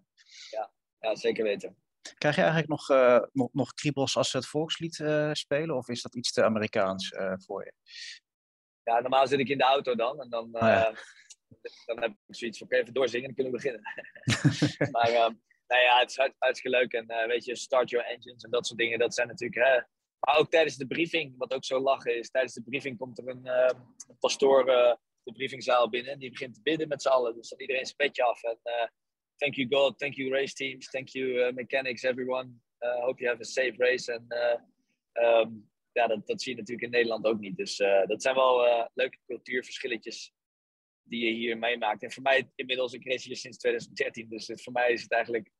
Ja, ja, zeker weten. Krijg je eigenlijk nog, uh, nog, nog kriebels als ze het volkslied uh, spelen? Of is dat iets te Amerikaans uh, voor je? Ja, normaal zit ik in de auto dan. En dan, oh, ja. dan heb ik zoiets van, oké, even doorzingen en kunnen we beginnen. maar nou ja, het is hartstikke leuk. En weet je, start your engines en dat soort dingen. Dat zijn natuurlijk... Hè, maar ook tijdens de briefing, wat ook zo lachen is. Tijdens de briefing komt er een, een pastoor de briefingzaal binnen. En die begint te bidden met z'n allen. Dus dan iedereen zijn petje af. En thank you God, thank you race teams, thank you uh, mechanics, everyone. Uh, hope you have a safe race. En uh, um, ja, dat, dat zie je natuurlijk in Nederland ook niet. Dus dat zijn wel leuke cultuurverschilletjes die je hier meemaakt. En voor mij inmiddels, ik race hier sinds 2013, dus het, voor mij is het eigenlijk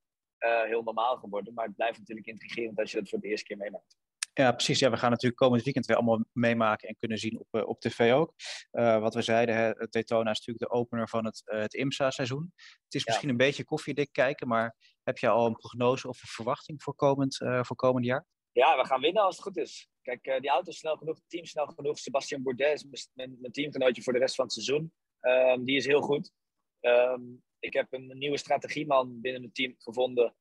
heel normaal geworden. Maar het blijft natuurlijk intrigerend als je dat voor de eerste keer meemaakt. Ja, precies. Ja, we gaan natuurlijk komend weekend weer allemaal meemaken en kunnen zien op, uh, op tv ook. Uh, wat we zeiden, hè, Daytona is natuurlijk de opener van het, uh, het IMSA-seizoen. Het is misschien een beetje koffiedik kijken, maar heb je al een prognose of een verwachting voor komend, voor komend jaar? Ja, we gaan winnen als het goed is. Kijk, die auto is snel genoeg, het team snel genoeg. Sebastian Bourdais is mijn, mijn teamgenootje voor de rest van het seizoen. Um, die is heel goed. Um, ik heb een nieuwe strategieman binnen mijn team gevonden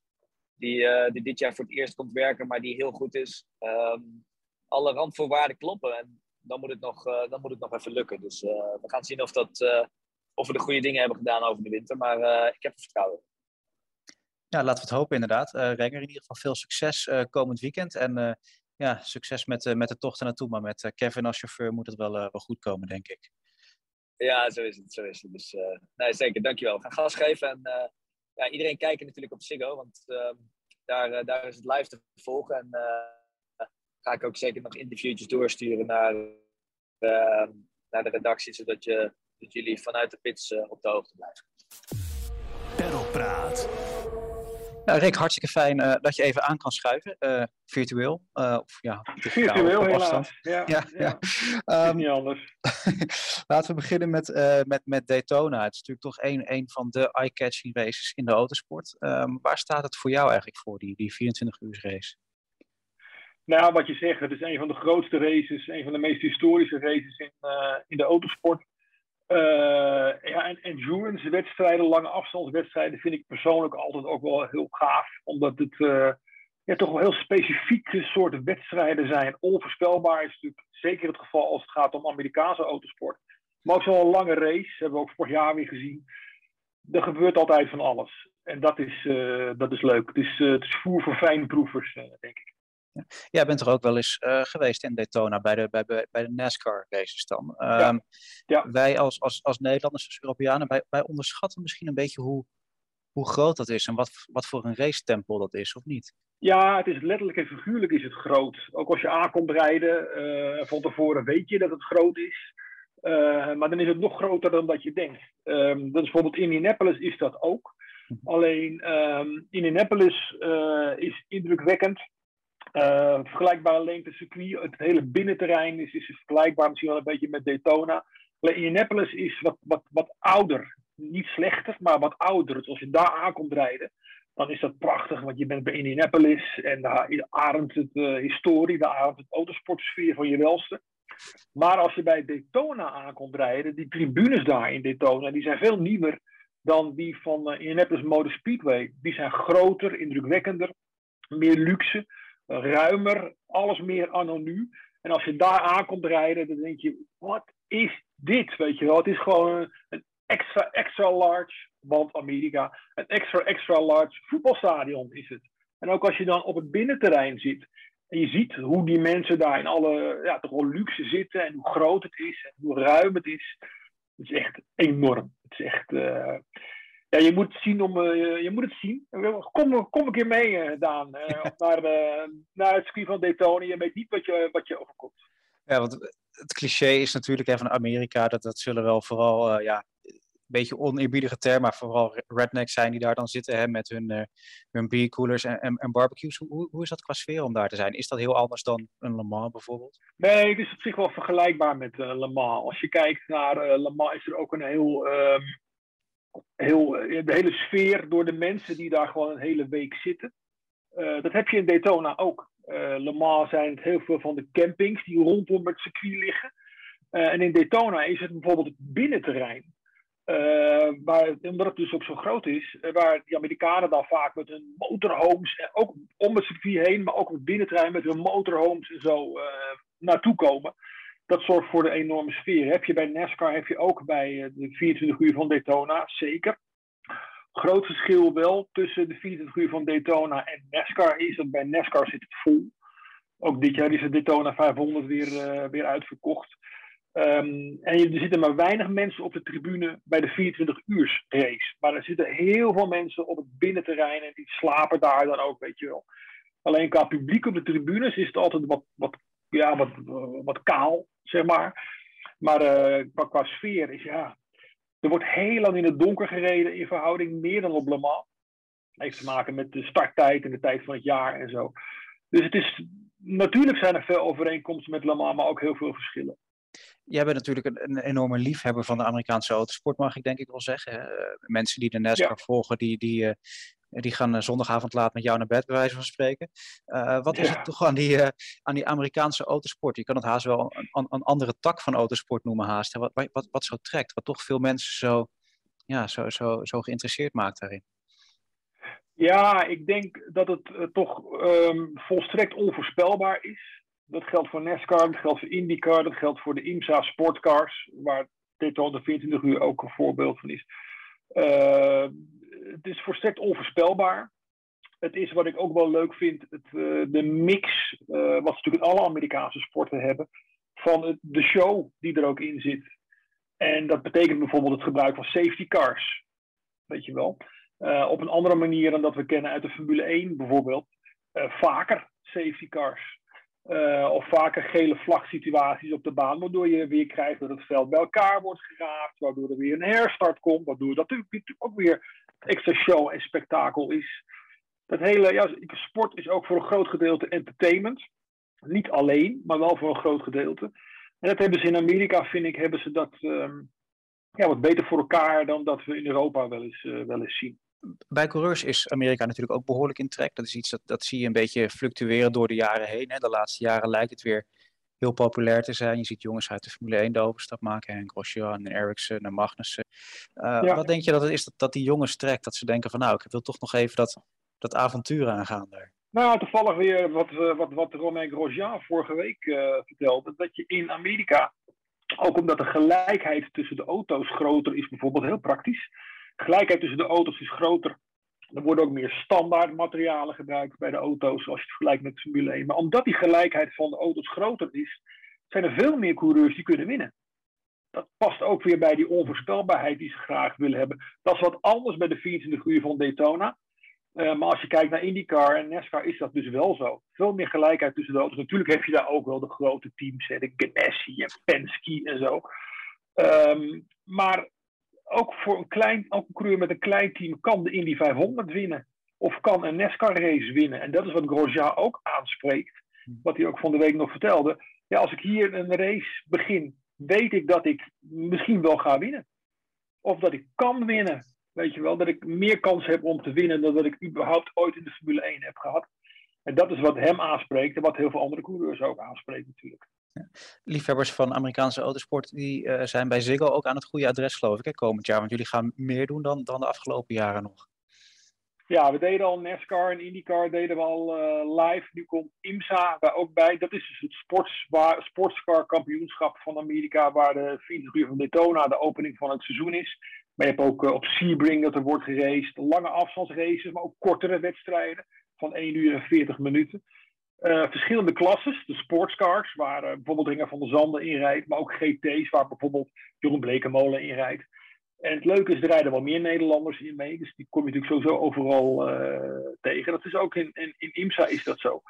die, uh, die dit jaar voor het eerst komt werken, maar die heel goed is. Um, alle randvoorwaarden kloppen en dan moet het nog, uh, dan moet het nog even lukken. Dus uh, we gaan zien of, dat, of we de goede dingen hebben gedaan over de winter, maar ik heb er vertrouwen Ja, laten we het hopen inderdaad. Renger, in ieder geval veel succes komend weekend en ja, succes met, met de tocht naartoe. Maar met Kevin als chauffeur moet het wel, wel goed komen, denk ik. Ja, zo is het. Zo is het. Dus nee, zeker, dankjewel. We gaan gas geven en ja, iedereen kijkt natuurlijk op Ziggo, want uh, daar, uh, daar is het live te volgen. En uh, ga ik ook zeker nog interviewtjes doorsturen naar, ehm, naar de redactie, zodat, je, dat jullie vanuit de pits eh, op de hoogte blijven. Perlpraat. Nou, Rick, hartstikke fijn uh, dat je even aan kan schuiven, uh, virtueel. Uh, of ja, virtueel op afstand. Ja, ja, ja. ja. Um, niet anders. laten we beginnen met, met, met Daytona. Het is natuurlijk toch een, een van de eye-catching races in de autosport. Um, waar staat het voor jou eigenlijk voor, die, die 24 uur race? Nou, wat je zegt, het is een van de grootste races, een van de meest historische races in, in de autosport. Uh, ja, en endurance wedstrijden, lange afstandswedstrijden vind ik persoonlijk altijd ook wel heel gaaf. Omdat het uh, ja, toch wel heel specifieke soorten wedstrijden zijn. Onvoorspelbaar is natuurlijk zeker het geval als het gaat om Amerikaanse autosport. Maar ook zo'n lange race, hebben we ook vorig jaar weer gezien. Er gebeurt altijd van alles. En dat is, uh, dat is leuk. Het is, het is voer voor fijnproevers, denk ik. Ja. Jij bent er ook wel eens uh, geweest in Daytona bij de, bij, bij de NASCAR races dan. Um, ja. Ja. Wij als, als, als Nederlanders, als Europeanen, wij, wij onderschatten misschien een beetje hoe, hoe groot dat is en wat, wat voor een racetempel dat is, of niet? Ja, het is letterlijk en figuurlijk is het groot. Ook als je aankomt rijden, uh, van tevoren weet je dat het groot is. Uh, maar dan is het nog groter dan dat je denkt. Um, dat is bijvoorbeeld in Indianapolis is dat ook. Alleen um, Indianapolis is indrukwekkend Uh, vergelijkbare lengte circuit. Het hele binnenterrein is, is vergelijkbaar misschien wel een beetje met Daytona. Indianapolis is wat, wat, wat ouder. Niet slechter, maar wat ouder. Dus als je daar aankomt rijden, dan is dat prachtig. Want je bent bij Indianapolis en daar ademt het uh, historie, daar ademt het autosportsfeer van je welste. Maar als je bij Daytona aankomt rijden, die tribunes daar in Daytona, die zijn veel nieuwer dan die van uh, Indianapolis Motor Speedway. Die zijn groter, indrukwekkender, meer luxe, ruimer, alles meer anonu. En als je daar aankomt rijden, dan denk je, wat is dit? Weet je wel, het is gewoon een extra, extra large, want Amerika, een extra, extra large voetbalstadion is het. En ook als je dan op het binnenterrein zit en je ziet hoe die mensen daar in alle, ja, toch wel luxe zitten en hoe groot het is en hoe ruim het is. Het is echt enorm. Het is echt, uh, ja, je moet het zien om, uh, je moet het zien. Kom, kom een keer mee, uh, Daan, naar, naar het circuit van Daytona. Je weet niet wat je, wat je overkomt. Ja, want het cliché is natuurlijk hè, van Amerika, dat, dat zullen wel vooral ja, een beetje oneerbiedige term, maar vooral rednecks zijn die daar dan zitten hè, met hun, hun biercoolers en, en, en, barbecues. Hoe, hoe is dat qua sfeer om daar te zijn? Is dat heel anders dan een Le Mans bijvoorbeeld? Nee, het is op zich wel vergelijkbaar met Le Mans. Als je kijkt naar Le Mans is er ook een heel, um, heel de hele sfeer door de mensen die daar gewoon een hele week zitten. dat heb je in Daytona ook. Le Mans zijn het heel veel van de campings die rondom het circuit liggen. en in Daytona is het bijvoorbeeld het binnenterrein. Uh, waar, omdat het dus ook zo groot is, uh, waar die Amerikanen dan vaak met hun motorhomes, ook om het circuit heen, maar ook op het binnentrein met hun motorhomes en zo uh, naartoe komen. Dat zorgt voor de enorme sfeer. Heb je bij NASCAR, heb je ook bij de 24 uur van Daytona, zeker. Groot verschil wel tussen de 24 uur van Daytona en NASCAR is dat bij NASCAR zit het vol. Ook dit jaar is de Daytona 500 weer, weer uitverkocht. Um, en er zitten maar weinig mensen op de tribune bij de 24 uur race. Maar er zitten heel veel mensen op het binnenterrein en die slapen daar dan ook, weet je wel. Alleen qua publiek op de tribunes is het altijd wat, wat, ja, wat, wat kaal, zeg maar. Maar uh, qua, qua sfeer is ja. Er wordt heel lang in het donker gereden in verhouding meer dan op Le Mans. Dat heeft te maken met de starttijd en de tijd van het jaar en zo. Dus het is, natuurlijk zijn er veel overeenkomsten met Le Mans, maar ook heel veel verschillen. Jij bent natuurlijk een, een, enorme liefhebber van de Amerikaanse autosport, mag ik denk ik wel zeggen. Uh, mensen die de NASCAR ja. volgen, die, die, uh, die gaan zondagavond laat met jou naar bed, bij wijze van spreken. Uh, wat is het toch aan die, aan die Amerikaanse autosport? Je kan het haast wel een, een andere tak van autosport noemen haast. Wat, wat, wat zo trekt, wat toch veel mensen zo, ja, zo, zo, zo geïnteresseerd maakt daarin. Ja, ik denk dat het toch um, volstrekt onvoorspelbaar is. Dat geldt voor NASCAR, dat geldt voor IndyCar, dat geldt voor de IMSA sportcars, waar dit al de 24 uur ook een voorbeeld van is. Uh, het is volstrekt onvoorspelbaar. Het is wat ik ook wel leuk vind, het, uh, de mix, uh, wat natuurlijk alle Amerikaanse sporten hebben, van de show die er ook in zit. En dat betekent bijvoorbeeld het gebruik van safety cars. Weet je wel. op een andere manier dan dat we kennen uit de Formule 1 bijvoorbeeld. vaker safety cars. Uh, of vaker gele vlagsituaties op de baan, waardoor je weer krijgt dat het veld bij elkaar wordt geraapt, waardoor er weer een herstart komt, waardoor dat natuurlijk ook weer extra show en spektakel is. Dat hele ja, sport is ook voor een groot gedeelte entertainment. Niet alleen, maar wel voor een groot gedeelte. En dat hebben ze in Amerika, vind ik, hebben ze dat um, ja, wat beter voor elkaar dan dat we in Europa wel eens, uh, wel eens zien bij coureurs is Amerika natuurlijk ook behoorlijk in trek. Dat is iets dat, dat zie je een beetje fluctueren door de jaren heen. Hè. De laatste jaren lijkt het weer heel populair te zijn. Je ziet jongens uit de Formule 1 de overstap maken. En Grosjean en Ericsson en Magnussen. Uh, ja. Wat denk je dat het is dat, dat die jongens trekt? Dat ze denken van nou, ik wil toch nog even dat, dat avontuur aangaan daar. Nou, toevallig weer wat, wat, wat Romain Grosjean vorige week uh, vertelde. Dat je in Amerika, ook omdat de gelijkheid tussen de auto's groter is, bijvoorbeeld heel praktisch gelijkheid tussen de auto's is groter. Er worden ook meer standaard materialen gebruikt bij de auto's als je het vergelijkt met Formule 1. Maar omdat die gelijkheid van de auto's groter is, zijn er veel meer coureurs die kunnen winnen. Dat past ook weer bij die onvoorspelbaarheid die ze graag willen hebben. Dat is wat anders bij de 24 uur van Daytona. Uh, maar als je kijkt naar IndyCar en NASCAR is dat dus wel zo. Veel meer gelijkheid tussen de auto's. Natuurlijk heb je daar ook wel de grote teams, hè, de Ganassi en Penske en zo. Um, maar ook voor een klein, coureur met een klein team kan de Indy 500 winnen. of kan een NASCAR-race winnen. En dat is wat Grosjean ook aanspreekt, wat hij ook van de week nog vertelde. Ja, als ik hier een race begin, weet ik dat ik misschien wel ga winnen. Of dat ik kan winnen. Weet je wel, dat ik meer kans heb om te winnen dan dat ik überhaupt ooit in de Formule 1 heb gehad. En dat is wat hem aanspreekt en wat heel veel andere coureurs ook aanspreekt natuurlijk. Liefhebbers van Amerikaanse autosport die uh, zijn bij Ziggo ook aan het goede adres geloof ik hè, komend jaar. Want jullie gaan meer doen dan, dan de afgelopen jaren nog. Ja, we deden al NASCAR en IndyCar deden we al uh, live. Nu komt IMSA daar ook bij. Dat is dus het sportscar kampioenschap van Amerika, waar de 24 uur van Daytona de opening van het seizoen is. Maar je hebt ook uh, op Sebring dat er wordt geraced. Lange afstandsraces, maar ook kortere wedstrijden van 1 uur en 40 minuten. Uh, verschillende klasses, de sportscars, waar uh, bijvoorbeeld Ringer van der Zanden in rijdt, maar ook GT's, waar bijvoorbeeld Jeroen Blekemolen in rijdt. En het leuke is, er rijden wel meer Nederlanders in mee, dus die kom je natuurlijk sowieso overal uh, tegen. Dat is ook in, in, in IMSA is dat zo.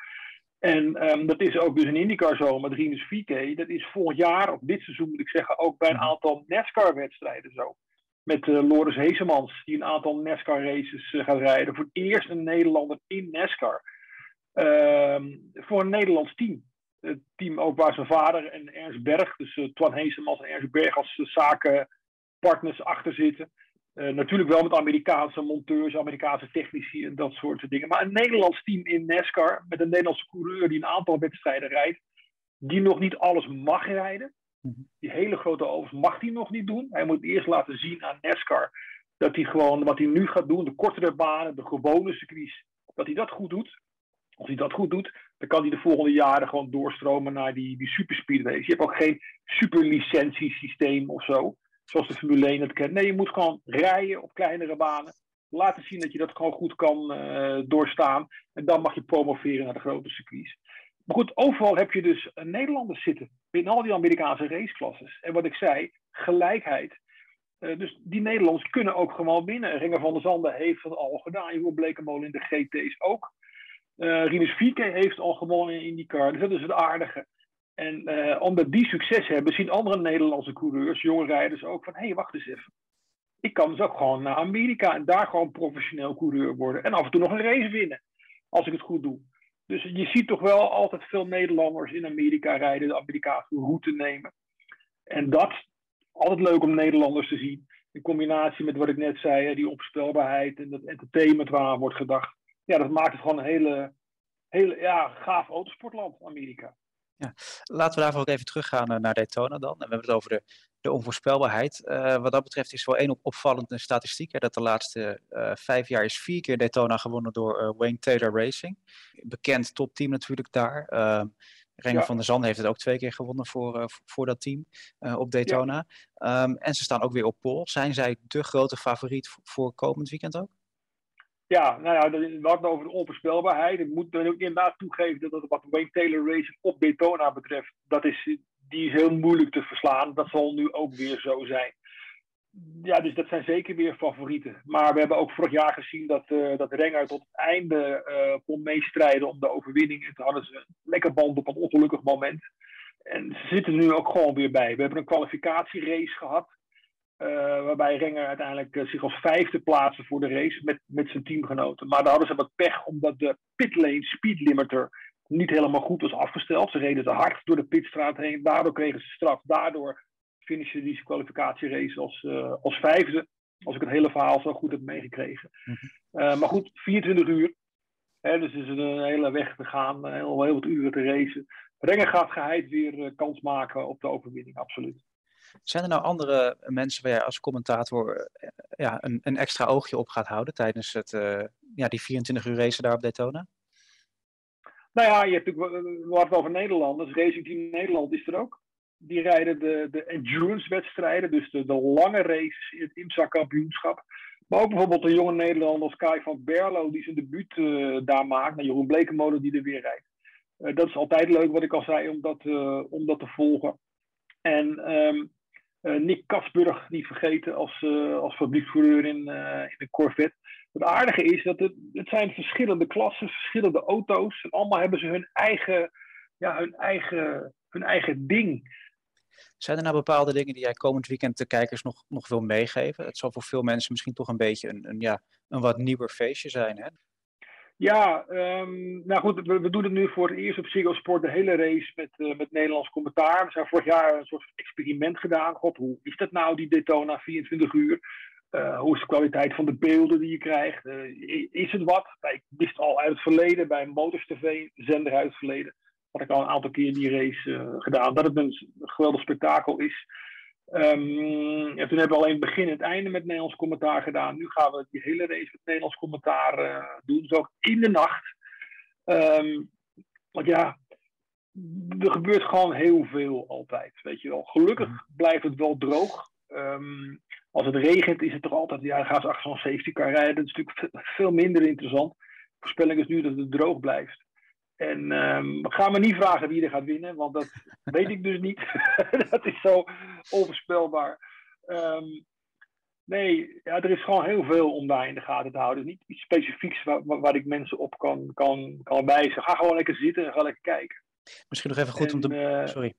En um, dat is ook dus een IndyCar zo, met Rinus VK. Dat is volgend jaar, of dit seizoen moet ik zeggen, ook bij een aantal NASCAR-wedstrijden zo met Loris Heesemans, die een aantal NASCAR-races gaat rijden. Voor het eerst een Nederlander in NASCAR. Uh, voor een Nederlands team. Het team ook waar zijn vader en Ernst Berg, dus uh, Twan Heesemans en Ernst Berg als zakenpartners achter zitten. natuurlijk wel met Amerikaanse monteurs, Amerikaanse technici en dat soort dingen. Maar een Nederlands team in NASCAR met een Nederlandse coureur die een aantal wedstrijden rijdt. Die nog niet alles mag rijden. Die hele grote ovens mag hij nog niet doen. Hij moet eerst laten zien aan NASCAR dat hij gewoon wat hij nu gaat doen, de kortere banen, de gewone circuits, dat hij dat goed doet. Als hij dat goed doet, dan kan hij de volgende jaren gewoon doorstromen naar die, die superspeedways. Je hebt ook geen superlicentiesysteem of zo, zoals de Formule 1 het kent. Nee, je moet gewoon rijden op kleinere banen. Laten zien dat je dat gewoon goed kan uh, doorstaan. En dan mag je promoveren naar de grote circuits. Maar goed, overal heb je dus Nederlanders zitten. In al die Amerikaanse raceklasses. En wat ik zei, gelijkheid. Uh, dus die Nederlanders kunnen ook gewoon winnen. Ringer van der Zanden heeft dat al gedaan. Je Blekemolen in de GT's ook. Uh, Rinus Vieke heeft al gewonnen in IndyCar. Dus dat is het aardige. En uh, omdat die succes hebben, zien andere Nederlandse coureurs, jonge rijders ook van... hé, hey, wacht eens even. Ik kan dus ook gewoon naar Amerika en daar gewoon professioneel coureur worden. En af en toe nog een race winnen. Als ik het goed doe. Dus je ziet toch wel altijd veel Nederlanders in Amerika rijden, de Amerikaanse route nemen. En dat, altijd leuk om Nederlanders te zien. In combinatie met wat ik net zei, die opspelbaarheid en dat entertainment waar aan wordt gedacht. Ja, dat maakt het gewoon een hele, hele ja, gaaf autosportland, Amerika. Ja, laten we daarvoor ook even teruggaan naar Daytona dan. En we hebben het over de, de onvoorspelbaarheid. Uh, wat dat betreft is wel één op opvallende statistiek. Hè, dat de laatste uh, vijf jaar is vier keer Daytona gewonnen door uh, Wayne Taylor Racing. Bekend topteam natuurlijk daar. Renger ja. van der Zand heeft het ook twee keer gewonnen voor, voor dat team op Daytona. Ja. Um, en ze staan ook weer op pol. Zijn zij de grote favoriet voor komend weekend ook? Ja, nou ja, we hadden over de onvoorspelbaarheid. Ik moet dan ook inderdaad toegeven dat wat Wayne Taylor Racing op Daytona betreft, dat is, die is heel moeilijk te verslaan. Dat zal nu ook weer zo zijn. Ja, dus dat zijn zeker weer favorieten. Maar we hebben ook vorig jaar gezien dat, uh, dat Renger tot het einde uh, kon meestrijden om de overwinning. En toen hadden ze een lekker band op een ongelukkig moment. En ze zitten er nu ook gewoon weer bij. We hebben een kwalificatierace gehad. Uh, waarbij Renger uiteindelijk uh, zich als vijfde plaatste voor de race met, met zijn teamgenoten. Maar daar hadden ze wat pech omdat de pitlane speed limiter niet helemaal goed was afgesteld. Ze reden te hard door de pitstraat heen. Daardoor kregen ze straf. Daardoor finishen die kwalificatierace als, uh, als vijfde. Als ik het hele verhaal zo goed heb meegekregen. Mm -hmm. maar goed, 24 uur. Hè, dus is een hele weg te gaan. Heel, heel wat uren te racen. Renger gaat geheid weer kans maken op de overwinning, absoluut. Zijn er nou andere mensen waar jij als commentator ja, een, een extra oogje op gaat houden tijdens het, uh, ja, die 24 uur race daar op Daytona? Nou ja, je hebt natuurlijk, we hadden over Nederlanders. Racing Team Nederland is er ook. Die rijden de, de endurance-wedstrijden, dus de, de lange races in het IMSA-kampioenschap. Maar ook bijvoorbeeld een jonge Nederlander als Kai van Berlo, die zijn debuut uh, daar maakt. En Jeroen Blekemolen die er weer rijdt. Dat is altijd leuk, wat ik al zei, om dat, om dat te volgen. En um, Nick Katsburg niet vergeten als, als fabriekscoureur in, in de Corvette. Het aardige is dat het, het zijn verschillende klassen, verschillende auto's. En allemaal hebben ze hun eigen, ja, hun eigen, hun eigen ding. Zijn er nou bepaalde dingen die jij komend weekend de kijkers nog, nog wil meegeven? Het zal voor veel mensen misschien toch een beetje een, een, ja, een wat nieuwer feestje zijn. Hè? Ja, um, nou goed, we, doen het nu voor het eerst op Ziggo Sport de hele race met, uh, met Nederlands commentaar. We hebben vorig jaar een soort experiment gedaan. God, hoe is dat nou, die Daytona 24 uur? Uh, hoe is de kwaliteit van de beelden die je krijgt? Uh, is het wat? Ik wist al uit het verleden, bij Motors TV, zender uit het verleden, had ik al een aantal keer die race gedaan, dat het een geweldig spektakel is. Um, en toen hebben we al in het begin en het einde met Nederlands commentaar gedaan. Nu gaan we die hele race met Nederlands commentaar uh, doen. Dus ook in de nacht. Um, want ja, er gebeurt gewoon heel veel altijd. Weet je wel. Gelukkig mhm. blijft het wel droog. Um, als het regent is het toch altijd, ja, dan gaan ze achter zo'n safety car rijden. Dat is natuurlijk veel minder interessant. De voorspelling is nu dat het droog blijft. En um, ga me niet vragen wie er gaat winnen, want dat weet ik dus niet. dat is zo onvoorspelbaar. Um, nee, ja, er is gewoon heel veel om daar in de gaten te houden. niet iets specifieks waar, waar, ik mensen op kan, kan, kan wijzen. Ga gewoon lekker zitten en ga lekker kijken. Misschien nog even goed om te... Uh, Sorry.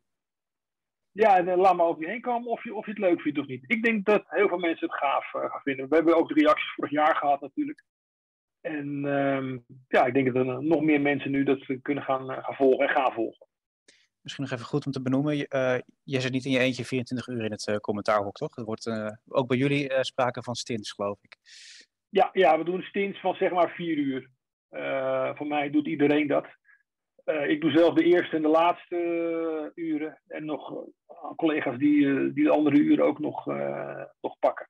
Ja, en uh, laat maar over je heen komen of je, of je het leuk vindt of niet. Ik denk dat heel veel mensen het gaaf uh, gaan vinden. We hebben ook de reacties vorig jaar gehad natuurlijk. En um, ja, ik denk dat er nog meer mensen nu dat kunnen gaan, uh, gaan volgen en gaan volgen. Misschien nog even goed om te benoemen. Je, uh, je zit niet in je eentje 24 uur in het uh, commentaarhok, toch? Er wordt ook bij jullie sprake van stints, geloof ik. Ja, ja, we doen stints van zeg maar vier uur. voor mij doet iedereen dat. ik doe zelf de eerste en de laatste uren. En nog collega's die, die de andere uren ook nog, nog pakken.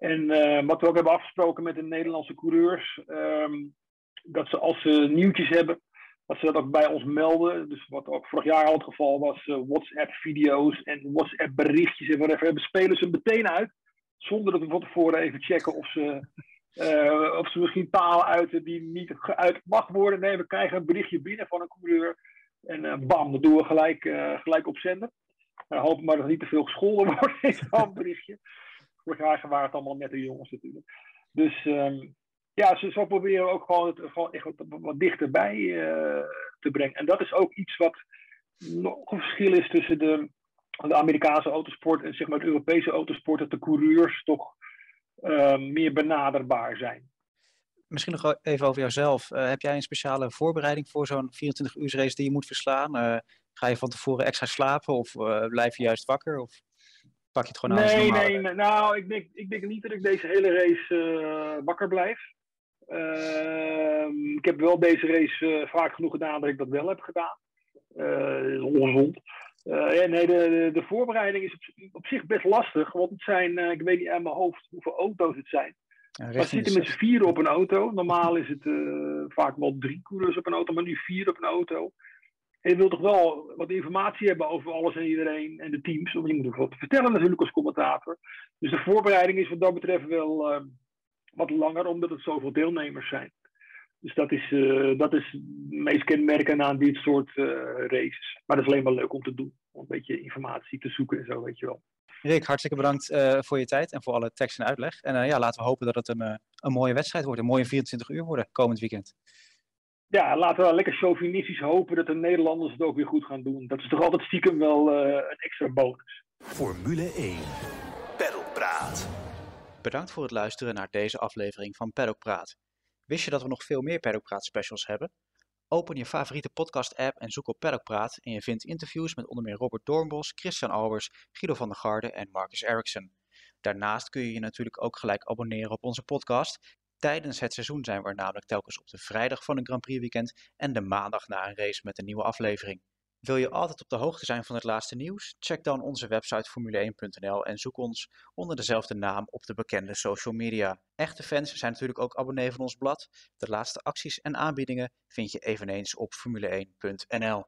En uh, wat we ook hebben afgesproken met de Nederlandse coureurs, um, dat ze als ze nieuwtjes hebben, dat ze dat ook bij ons melden. Dus wat ook vorig jaar al het geval was, uh, WhatsApp-video's en WhatsApp-berichtjes en whatever, hebben spelen ze meteen uit. Zonder dat we van tevoren even checken of ze, uh, of ze misschien talen uiten die niet geuit mag worden. Nee, we krijgen een berichtje binnen van een coureur. En bam, dat doen we gelijk, gelijk op zender. We hopen maar dat er niet te veel gescholden wordt in zo'n berichtje. Vorig jaar waren het allemaal nette jongens natuurlijk. Dus um, ja, ze, proberen ook gewoon het gewoon echt wat, wat dichterbij uh, te brengen. En dat is ook iets wat nog een verschil is tussen de, de Amerikaanse autosport en zeg maar de Europese autosport. Dat de coureurs toch uh, meer benaderbaar zijn. Misschien nog even over jouzelf. Uh, heb jij een speciale voorbereiding voor zo'n 24 uur race die je moet verslaan? Uh, ga je van tevoren extra slapen of blijf je juist wakker? Of? Pak je het gewoon aan nee, nee, nee, nou, ik denk, ik denk niet dat ik deze hele race uh, wakker blijf. Uh, ik heb wel deze race uh, vaak genoeg gedaan dat ik dat wel heb gedaan. Uh, ongezond. ja, nee, de, de voorbereiding is op, op, zich best lastig, want het zijn, ik weet niet aan mijn hoofd hoeveel auto's het zijn. Ja, zitten met z'n vieren op een auto. Normaal is het vaak wel drie coureurs op een auto, maar nu vier op een auto. En je wilt toch wel wat informatie hebben over alles en iedereen en de teams. Want je moet ook wat vertellen natuurlijk als commentator. Dus de voorbereiding is wat dat betreft wel uh, wat langer, omdat het zoveel deelnemers zijn. Dus dat is, uh, dat is het meest kenmerkend aan dit soort uh, races. Maar dat is alleen maar leuk om te doen. Om een beetje informatie te zoeken en zo, weet je wel. Rick, hartstikke bedankt voor je tijd en voor alle tekst en uitleg. En ja, laten we hopen dat het een, een mooie wedstrijd wordt. Een mooie 24 uur worden komend weekend ja, laten we lekker chauvinistisch hopen dat de Nederlanders het ook weer goed gaan doen. Dat is toch altijd stiekem wel uh, een extra bonus. Formule 1. Peddelpraat. Bedankt voor het luisteren naar deze aflevering van Paddock Praat. Wist je dat we nog veel meer Paddock Praat specials hebben? Open je favoriete podcast app en zoek op Paddock Praat en je vindt interviews met onder meer Robert Doornbos, Christian Albers, Guido van der Garde en Marcus Ericsson. Daarnaast kun je je natuurlijk ook gelijk abonneren op onze podcast Tijdens het seizoen zijn we namelijk telkens op de vrijdag van een Grand Prix weekend en de maandag na een race met een nieuwe aflevering. Wil je altijd op de hoogte zijn van het laatste nieuws? Check dan onze website formule1.nl en zoek ons onder dezelfde naam op de bekende social media. Echte fans zijn natuurlijk ook abonnee van ons blad. De laatste acties en aanbiedingen vind je eveneens op formule1.nl.